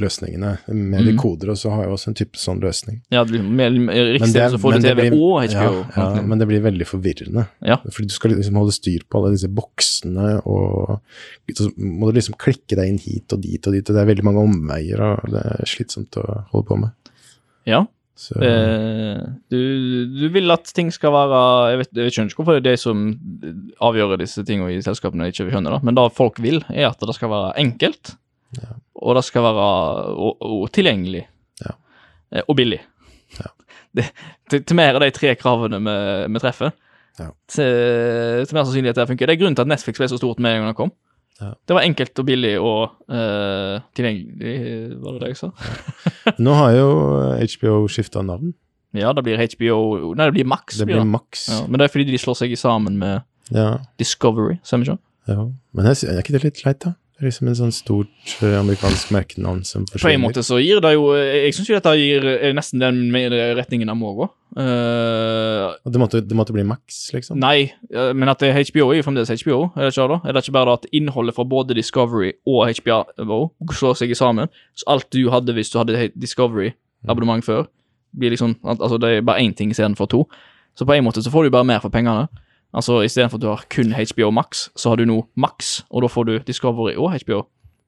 løsningene. Med Mm. dekoder også har jo også en type sånn løsning. Ja, det- så får du det TV og HBO. Ja, ja, men det blir veldig forvirrende. Ja. Fordi du skal liksom holde styr på alle disse boksene, og så må du liksom klikke deg inn hit og dit og dit, og det er veldig mange omveier, og det er slitsomt å holde på med. ja. Så, Eh, du, du vil at ting skal være Jeg vet, jeg skjønner ikke hvorfor det er de som avgjør disse tingene i selskapene ikke skjønner det, men det folk vil, er at det skal være enkelt, Ja. og det skal være og, og tilgjengelig, Ja. eh, og billig. Ja. Det, til, til mer av de tre kravene vi, vi treffer, Ja. til, til mer sannsynlig at det funker. Det er grunnen til at Netflix ble så stort med en gang det kom. Ja. Det var enkelt og billig og uh, tilgjengelig, var det det jeg sa? Nå har jo HBO skifta navn. Ja, det blir HBO Nei, det blir Max. Det blir blir. Max. Ja, men det er fordi de slår seg sammen med Ja, Discovery, stemmer ikke? ja. Men jeg, er ikke det litt leit, da? Det er liksom en sånn stort eh, amerikansk merkenavn som forsvinner. På en måte så gir det jo Jeg syns jo dette gir er nesten den retningen det må gå. Uh, det måtte, det måtte bli Max, liksom? nei, eh, men at det er HBO er jo fremdeles HBO, er det ikke da? Er det ikke bare at innholdet fra både Discovery og HBO slår seg sammen? Så alt du hadde hvis du hadde Discovery-abonnement før, blir liksom Altså det er bare én ting istedenfor to. Så på en måte så får du bare mer for pengene. Altså Istedenfor at du har kun HBO Max, så har du nå Max, og da får du Discovery og HBO.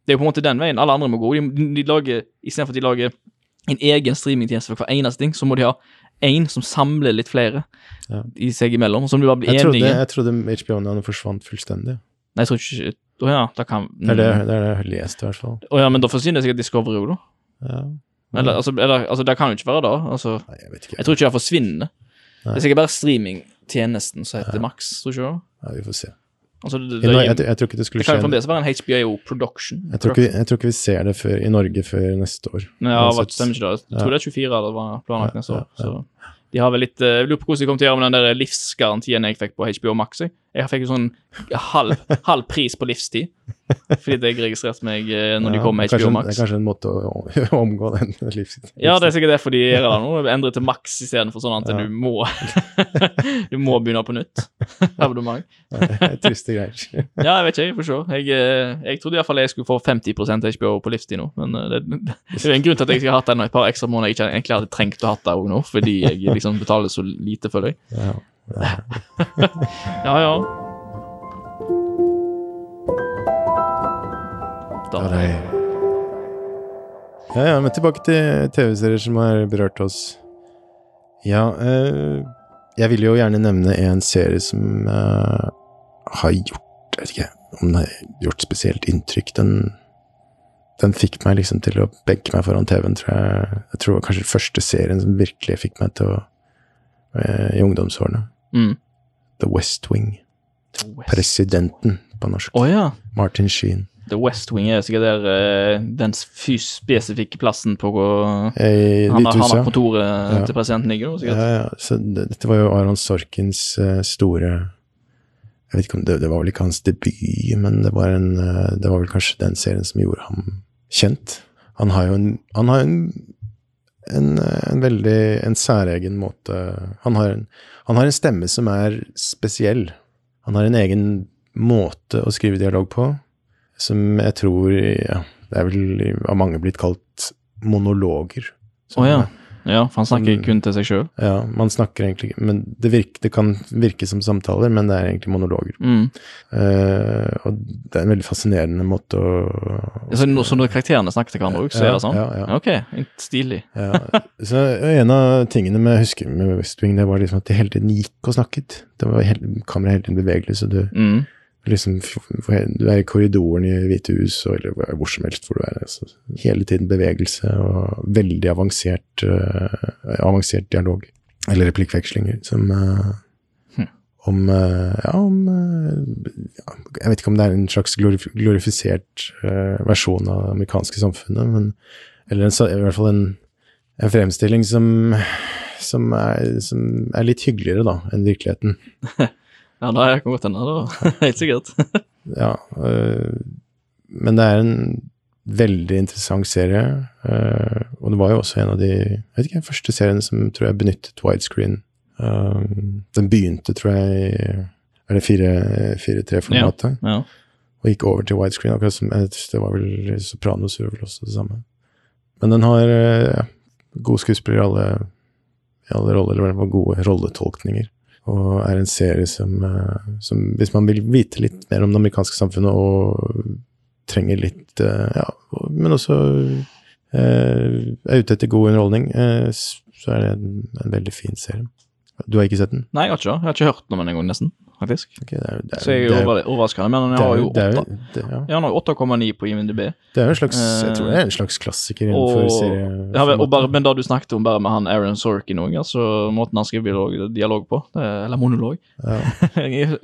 Det er jo på en måte den veien alle andre må gå. De, de lager, Istedenfor at de lager en egen streamingtjeneste for hver eneste ting, så må de ha én som samler litt flere Ja. i seg imellom, som du bare blir Jeg trodde, enige jeg trodde HBO-navnet forsvant fullstendig. Nei, jeg tror ikke Å ja, da kan Det er det, det, er det jeg har lest, i hvert fall. Å ja, men da forsvinner sikkert Discovery òg, da. Ja. Eller, altså, eller, altså, det kan jo ikke være det. Altså, Nei, jeg vet ikke. jeg tror ikke det forsvinner. Det er sikkert bare streamingtjenesten som heter Max, tror ikke du? Ja, vi får se. Altså, det, det, det, Norge, jeg, jeg tror ikke det skulle skje det kan fremdeles være en HBO production. jeg tror, ikke, jeg tror ikke vi ser det før, i Norge før neste år. Ja, hva stemmer ikke det? Jeg tror det er 24 det var planlagt neste år. Ja, ja, ja. Så de har vel litt eh, Jeg lurer på hvordan de kommer til å gjøre med den der livsgarantien jeg fikk på HBO Max. Jeg, jeg fikk jo sånn halv, halv pris på livstid fordi jeg registrerte meg når når de Ja, kom med HBO Max. Det er kanskje en måte å, omgå den livstiden. Ja, det er sikkert derfor de gjør det nå. endret til maks istedenfor sånn at Ja. du må Du må begynne på nytt. Abonnement. Det Triste greier. Ja, jeg vet ikke, jeg får se. Jeg, eh, jeg trodde iallfall jeg skulle få 50% HBO på livstid nå, men eh, det, det er en grunn til at jeg skal ha hatt den et par ekstra måneder jeg ikke egentlig hadde trengt å ha det òg nå, fordi jeg liksom betaler så lite føler jeg. Ja. Ja. Ja. Da, er det er- ja, ja, men tilbake til TV-serier som har berørt oss. Ja, eh, jeg vil jo gjerne nevne en serie som eh, har gjort Jeg vet ikke om den har gjort spesielt inntrykk. Den, den fikk meg liksom til å benke meg foran TV-en, tror jeg. Jeg tror det var kanskje den første serien som virkelig fikk meg til å eh, I ungdomsårene. Mm. The West Wing. Presidenten på norsk. Oh, ja. Martin Sheen. The West Wing er sikkert der eh, den spesifikke plassen på hvor Eh, han, han har kontoret Ja. til presidenten ligger, sikkert. Ja, ja. Så det, dette var jo Aron Sorkins eh, store Jeg vet ikke om det, det var vel ikke hans debut, men det var, en, eh, det var vel kanskje den serien som gjorde ham kjent. Han har jo en, han har en, en, en veldig en særegen måte han har en, han har en stemme som er spesiell. Han har en egen måte å skrive dialog på, som jeg tror ja, Det er vel av mange blitt kalt monologer. Som, oh, ja. Ja, for han snakker Som- kun til seg sjøl. Ja, man snakker egentlig Men det, virker, det kan virke som samtaler, men det er egentlig monologer. Mm. Uh, og det er en veldig fascinerende måte å Så, når- så når karakterene snakker til hverandre òg, så er det sånn? Ja, ja, Ok, stilig. ja. Så en av tingene med, jeg husker med West Wing, det var liksom at de hele tiden gikk og snakket. Det var hele, kameraet hele tiden bevegelig, så du Mm. Liksom Du er i korridoren i Hvite hus, eller hvor som helst hvor du er. Altså, hele tiden bevegelse og veldig avansert, uh, avansert dialog. Eller replikkvekslinger som uh, Hm. Om uh, Ja, om ja, Jeg vet ikke om det er en slags glorif glorifisert versjon av det amerikanske samfunnet, men Eller en, i hvert fall en, en fremstilling som som er, som er litt hyggeligere, da, enn virkeligheten. Ja, da kan godt hende, da. Helt sikkert. Ja, øh, men det er en veldig interessant serie, øh, og det var jo også en av de jeg vet ikke, første seriene som tror jeg benyttet widescreen. Uh, den begynte, tror jeg, er det 4-3-formatet, Ja. og gikk over til widescreen, akkurat som jeg- det var vel Sopranos gjorde vel også det samme. Men den har øh, ja, gode skuespillere i alle, i alle roller, eller i hvert fall gode rolletolkninger. Og er en serie som, eh, som Hvis man vil vite litt mer om det amerikanske samfunnet og trenger litt eh, Ja, men også eh, er ute etter god underholdning, så er det en, en veldig fin serie. Du har ikke sett den? Nei, jeg har ikke, jeg har ikke hørt den engang, nesten. faktisk. Okay, det er, det er, Så jeg er det er, over, overraskende, men han har jo- jo det er, jo- åtte- det, ja. 8,9 på IMDb. det er jo en slags Jeg tror det Eh, er en slags klassiker innenfor Og, serie. ja, og bare, men da du snakket om bare med han Aaron Sorkin òg, altså måten han skriver dialog, dialog på, det, er- eller monolog ja.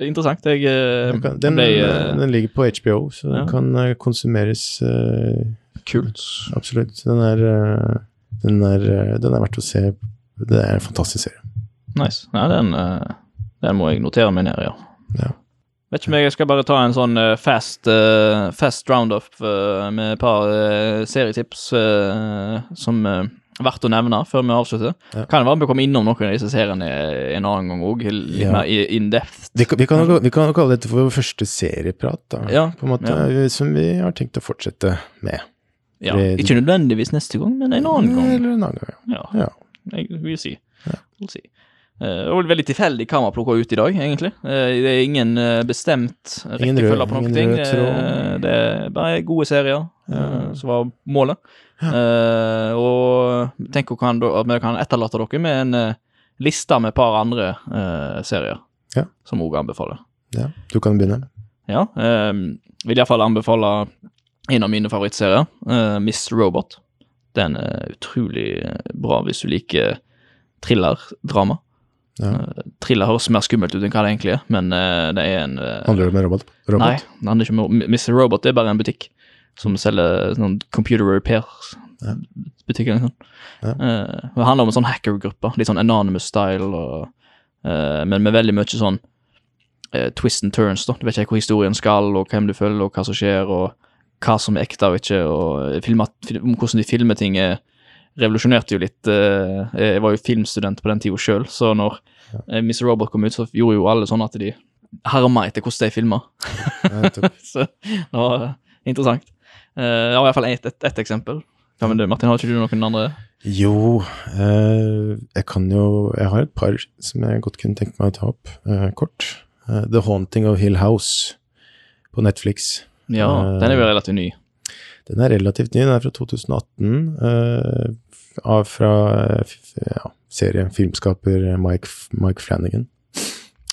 Interessant. Jeg, jeg Den, kan, den, ble eh, den ligger på HBO, så den ja. kan eh, konsumeres Uh, kult. Absolutt. Den er, eh, den, er, eh, den er verdt å se. Det er en fantastisk serie. Nice. Nei, den, eh, den må jeg notere meg ned, ja. Ja. Vet ikke om jeg skal bare ta en sånn eh, fast, eh, fast roundup med et par serietips som uh, verdt å nevne før vi avslutter. Ja. Kan det være vi kommer innom noen av disse seriene en annen gang òg, litt Ja. mer in depth. Vi kan, vi, kan, jo- vi kan kalle dette for vår første serieprat, da. Ja, På en måte, Som vi har tenkt å fortsette med. Ja, Det- ikke nødvendigvis neste gang, men en annen gang. Eller en annen gang, Ja, jeg vil si. Ja. Vil si. var veldig tilfeldig hva man plukka ut i dag, egentlig. Eh, det er ingen eh, bestemt rekkefølge på noen ting. Eh, det er bare gode serier Ja. eh, som var målet. Eh, og tenk at vi kan etterlate dere med en eh, liste med et par andre eh, serier Ja. som òg anbefaler. ja. Du kan begynne. Ja, eh, vil iallfall anbefale en av mine favorittserier, eh, Miss Robot. Den er utrolig eh, bra hvis du liker thrillerdrama. Ja. Uh, thriller høres mer skummelt ut enn hva det egentlig er, men uh, det er en uh, Handler det om en robot? robot? Nei, det handler ikke om Mr. Robot det er bare en butikk som selger sånn computer repairs. Ja. Butikk eller noe sånt. Ja. Det handler om en sånn hackergruppe, litt sånn anonymous style, og, men med veldig mye sånn twist and turns. da. Du vet ikke hvor historien skal, og hvem du følger, og hva som skjer, og hva som er ekte og ikke, og filma, film, hvordan de filmer ting. er revolusjonerte jo litt. eh, Jeg var jo filmstudent på den tida sjøl, så når ja. Mr. Robert kom ut, så gjorde jo alle sånn at de herma etter hvordan de filma. Ja. Så det var eh, interessant. Uh, jeg har i hvert fall ett et, et eksempel. Ja, men du, Martin? Har ikke du noen andre? Jo, eh, jeg kan jo Jeg har et par som jeg godt kunne tenkt meg å ta opp eh, kort. Eh, The Haunting of Hill House på Netflix. Ja, Eh, den er jo relativt ny. Den er relativt ny, den er fra 2018. Uh, av fra eh, ja, serie filmskaper Mike, Mike Flanagan.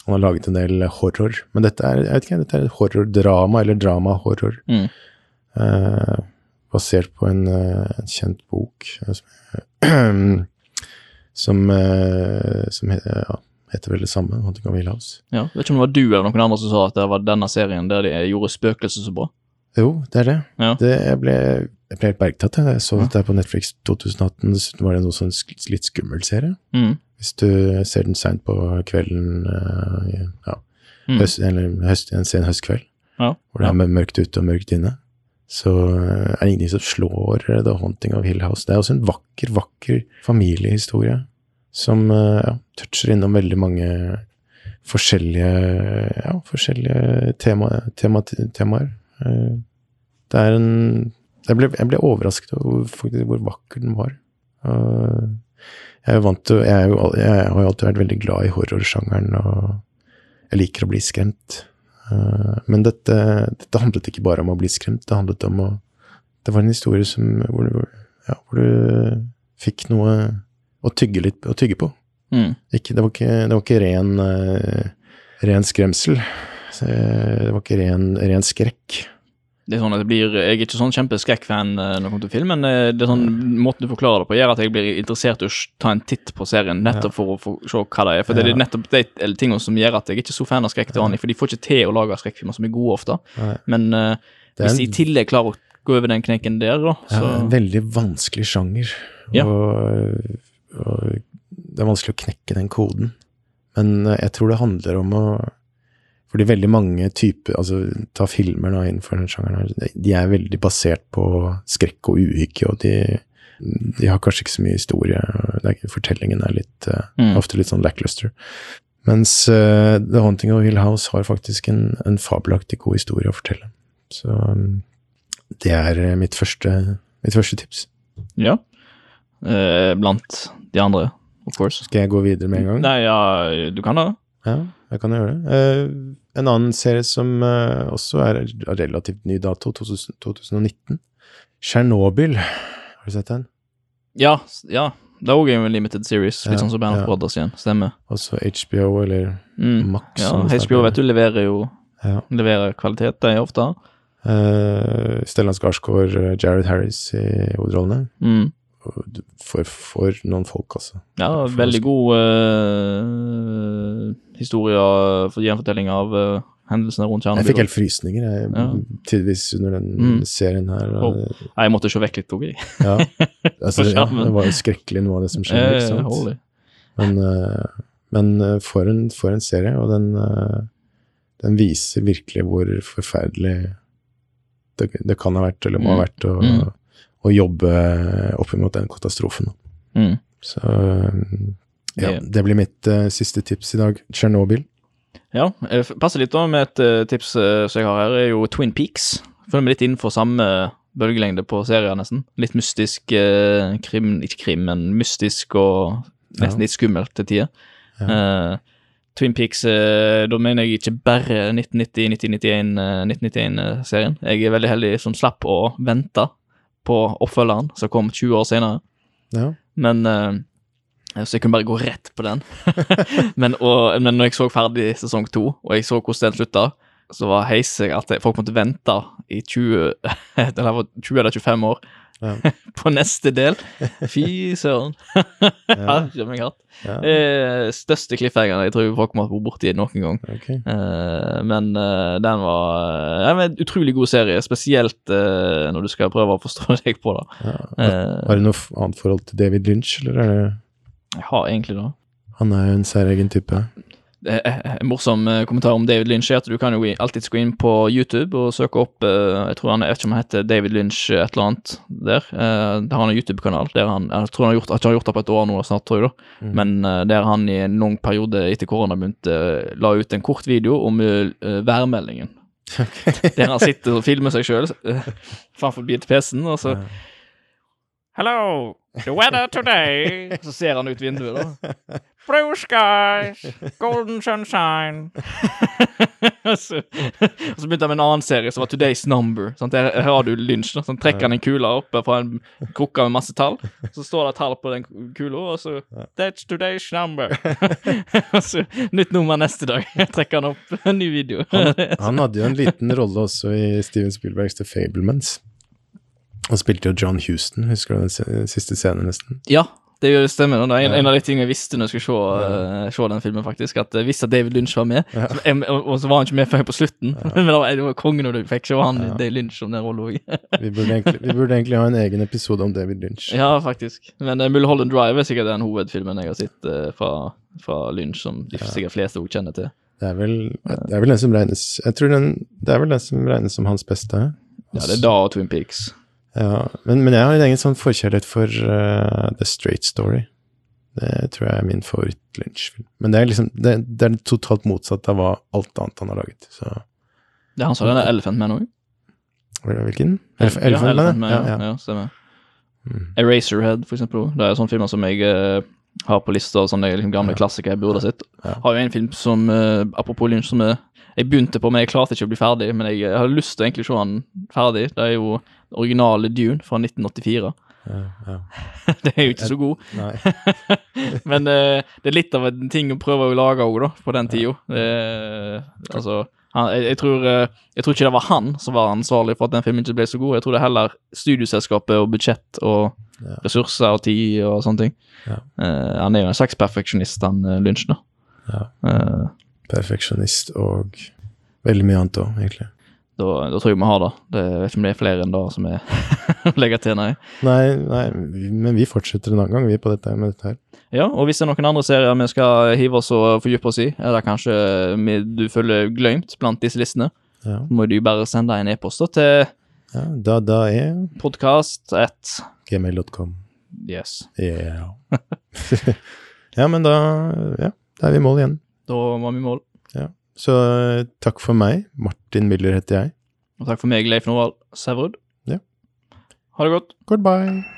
Han har laget en del horror, men dette er, jeg vet ikke, dette er horrordrama, eller drama-horror. Mm. Uh, basert på en, eh, en kjent bok eh, som, som, eh, som heter, ja, heter vel det samme, Haunting of Hill House. Ja, Vet ikke om det var du eller noen andre som sa at det var denne serien der de gjorde spøkelser så bra. Jo, det er det. Ja. det jeg, ble, jeg ble helt bergtatt. Jeg, jeg så Ja. det på Netflix 2018. Dessuten var det noe sånn litt skummel serie. Mm. Hvis du ser den seint på kvelden, eh, ja, Mm. høst, eller høst, en sen høstkveld, Ja. hvor det er med mørkt ute og mørkt inne, så eh, er det ingenting som slår eh, The Haunting of Hill House. Det er også en vakker, vakker familiehistorie som ja, toucher innom veldig mange forskjellige, ja, forskjellige tema, tema, temaer. Eh, Det er en jeg ble, jeg ble overrasket over faktisk hvor vakker den var. Jeg er vant til Jeg, jo, jeg har jo alltid vært veldig glad i horrorsjangeren, og jeg liker å bli skremt. Eh, men dette, dette handlet ikke bare om å bli skremt, det handlet om å Det var en historie som, hvor, du, ja, hvor du fikk noe å tygge litt å tygge på. Mm. Ikke, det, var ikke, det var ikke ren, eh, ren skremsel. Eh, Det var ikke ren, ren skrekk. Det er sånn at det blir, Jeg er ikke sånn kjempeskrekkfan eh, når det kommer til film, men eh, det er sånn, måten du forklarer det på, gjør at jeg blir interessert i å ta en titt på serien, nettopp for å få se hva det er. For det er nettopp de tingene som gjør at jeg ikke er så fan av skrekk til vanlig, for de får ikke til å lage skrekkfilmer som er gode ofte. Men uh, hvis de i tillegg klarer å gå over den knekken der, da, Ja, en veldig vanskelig sjanger. Ja. Og, og det er vanskelig å knekke den koden. Men jeg tror det handler om å Fordi veldig mange typer Altså, ta filmer da innenfor den sjangeren her. De er veldig basert på skrekk og uhykke og de, de har kanskje ikke så mye historie. Fortellingen er litt eh, Mm. ofte litt sånn lackluster. Mens uh, The Haunting of Hill House har faktisk en, en fabelaktig god historie å fortelle. Så um, det er eh, mitt første, mitt første tips. ja. Eh, blant de andre, of course. Skal jeg gå videre med en gang? Nei, ja, du kan det. Ja, jeg kan gjøre det. Uh, en annen serie som uh, også er relativt ny dato, 2000, 2019. Tsjernobyl. Har du sett den? Ja, ja. Det er òg en limited series, litt sånn som Band of ja. Brothers igjen. Stemmer. Også HBO eller Mm. Max. Ja, HBO vet du leverer jo Ja. leverer kvalitet, de ofte. Uh, Stellan Skarsgård, eh, Jared Harris i hovedrollene. Mm. Og For, for noen folk, altså. Ja, veldig god uh, historie for gjenfortelling av uh, hendelsene rundt Jeg fikk helt frysninger jeg, Ja. tidvis under den Mm. serien her. og- oh. Jeg måtte se vekk litt òg, jeg. Ja. Altså, ja, det var jo skrekkelig noe av det som skjedde, ikke sant. holy. Men, uh, men for, en, for en serie, og den, uh, den viser virkelig hvor forferdelig det, det kan ha vært, eller må ha Mm. vært, å, Mm. Å jobbe opp mot den katastrofen. Mm. Så eh, ja, Det- blir mitt uh, siste tips i dag. Tsjernobyl. Ja, eh, passer litt da med et uh, tips uh, som jeg har her, er jo Twin Peaks. Føler meg litt innenfor samme bølgelengde på serier, nesten. Litt mystisk eh, krim, ikke krim, men mystisk og nesten Ja. litt skummelt til tider. Ja. Eh, Twin Peaks, eh, da mener jeg ikke bare 1990-1991, eh, 1991-serien. Jeg er veldig heldig som slapp å vente på oppfølgeren, som kom 20 år senere. Ja. Men eh, Så jeg kunne bare gå rett på den. men, og, men når jeg så ferdig sesong to, og jeg så hvordan den slutta, så var heisig at folk måtte vente i 20 eller 20 eller 25 år Ja. på neste del. Fy søren. Herre meg hatt. Ja. Eh, største cliffhangeren jeg tror folk må ha vært borti noen gang. Okay. Eh, men eh, den var eh, en utrolig god serie, spesielt eh, når du skal prøve å forstå deg på det. Ja. Har du noe annet forhold til David Lynch, eller er det jeg har egentlig det. Han er jo en særegen type. Eh, eh, En morsom eh, kommentar om David Lynch er at du kan jo alltid gå inn på YouTube og søke opp eh, Jeg tror han, jeg vet ikke om han heter David Lynch et eller annet der. Eh, Der har han en YouTube-kanal. der han, Jeg tror han har gjort, ikke har gjort det på et år nå snart, tror jeg. da. Mm. Men eh, der han i en lang periode etter korona begynte, eh, la ut en kort video om værmeldingen. værmeldingen. Der han sitter og filmer seg sjøl framfor PC-en, og så Hello, the weather today Så ser han ut vinduet, da. Blue skies, golden sunshine. og, så, og så begynte han med en annen serie som var Today's Number. Sant? Der, her har du lynsj. Så han trekker han en kule opp fra en krukke med masse tall. Så står det tall på den kula, og så That's today's number. og så nytt nummer neste dag. trekker han opp en ny video. Han hadde jo en liten rolle også i Steven Spielbergs The Fablements. Han spilte jo John Houston, husker du den siste scenen, nesten? Ja, det stemmer. Er en, en av de tingene jeg visste når jeg skulle se, uh, se den filmen, faktisk. At jeg visste at David Lynch var med. Så jeg, og, og så var han ikke med før på slutten. Men det var, det var kongen du fikk se han David Lynch som den rollen òg. Vi burde, egentlig, ha en egen episode om David Lynch. ja, faktisk. Men uh, Mulholland Drive er sikkert den hovedfilmen jeg har sett uh, fra, fra Lynch, som de sikkert fleste også kjenner til. Det er vel, det er vel den som regnes Jeg tror den, det er vel den som regnes som hans beste. Ja, det er da og Twin Peaks. Ja, men, men jeg har en egen sånn forkjærlighet for uh, The Straight Story. Det tror jeg er min favoritt-Lynch-film. Men det er liksom det, det er totalt motsatt av hva alt annet han har laget. Så Det er han som denne Elephant Man òg. Hvilken? Elef Elephant Man? Elephant Man, Ja, ja, ja. stemmer. Mm. Eraserhead, for eksempel. Det er sånne filmer som jeg uh, har på lista, sånne liksom, gamle Ja. klassikere jeg burde ha sett. Har jo en film som, uh, apropos Lynch, som jeg, jeg begynte på, men jeg klarte ikke å bli ferdig. Men jeg, jeg har lyst til å egentlig se den ferdig. Det er jo originale Dune fra 1984. Ja, ja. det er jo ikke så god, men eh, det er litt av en ting å prøve å lage òg, da, på den tida. Ja. altså, han, jeg, jeg, tror, eh, jeg tror ikke det var han som var ansvarlig for at den filmen ikke ble så god. Jeg tror det er heller studioselskapet og budsjett og Ja. ressurser og tid og sånne ting. Ja. Uh, han er jo en slags perfeksjonist, han uh, Lynch, da. Ja. Eh, Perfeksjonist og veldig mye annet òg, egentlig. da, da tror jeg vi har det. det. Jeg vet ikke om det er flere enn det som er legger legge til, nei. Nei, nei, men vi fortsetter en annen gang, vi, på dette, med dette her. Ja, og hvis det er noen andre serier vi skal hive oss og fordype oss i, eller kanskje vi, du føler glemt blant disse listene, Ja, må du bare sende en e-post da til ja da, da er podkast at gmail.com. Yes. Ja. ja, men da Ja, da er vi i mål igjen. Da var vi i mål. Så eh, takk for meg. Martin Miller heter jeg. Og takk for meg, Leif Norvald Sæverud. Ja. Ha det godt. Goodbye.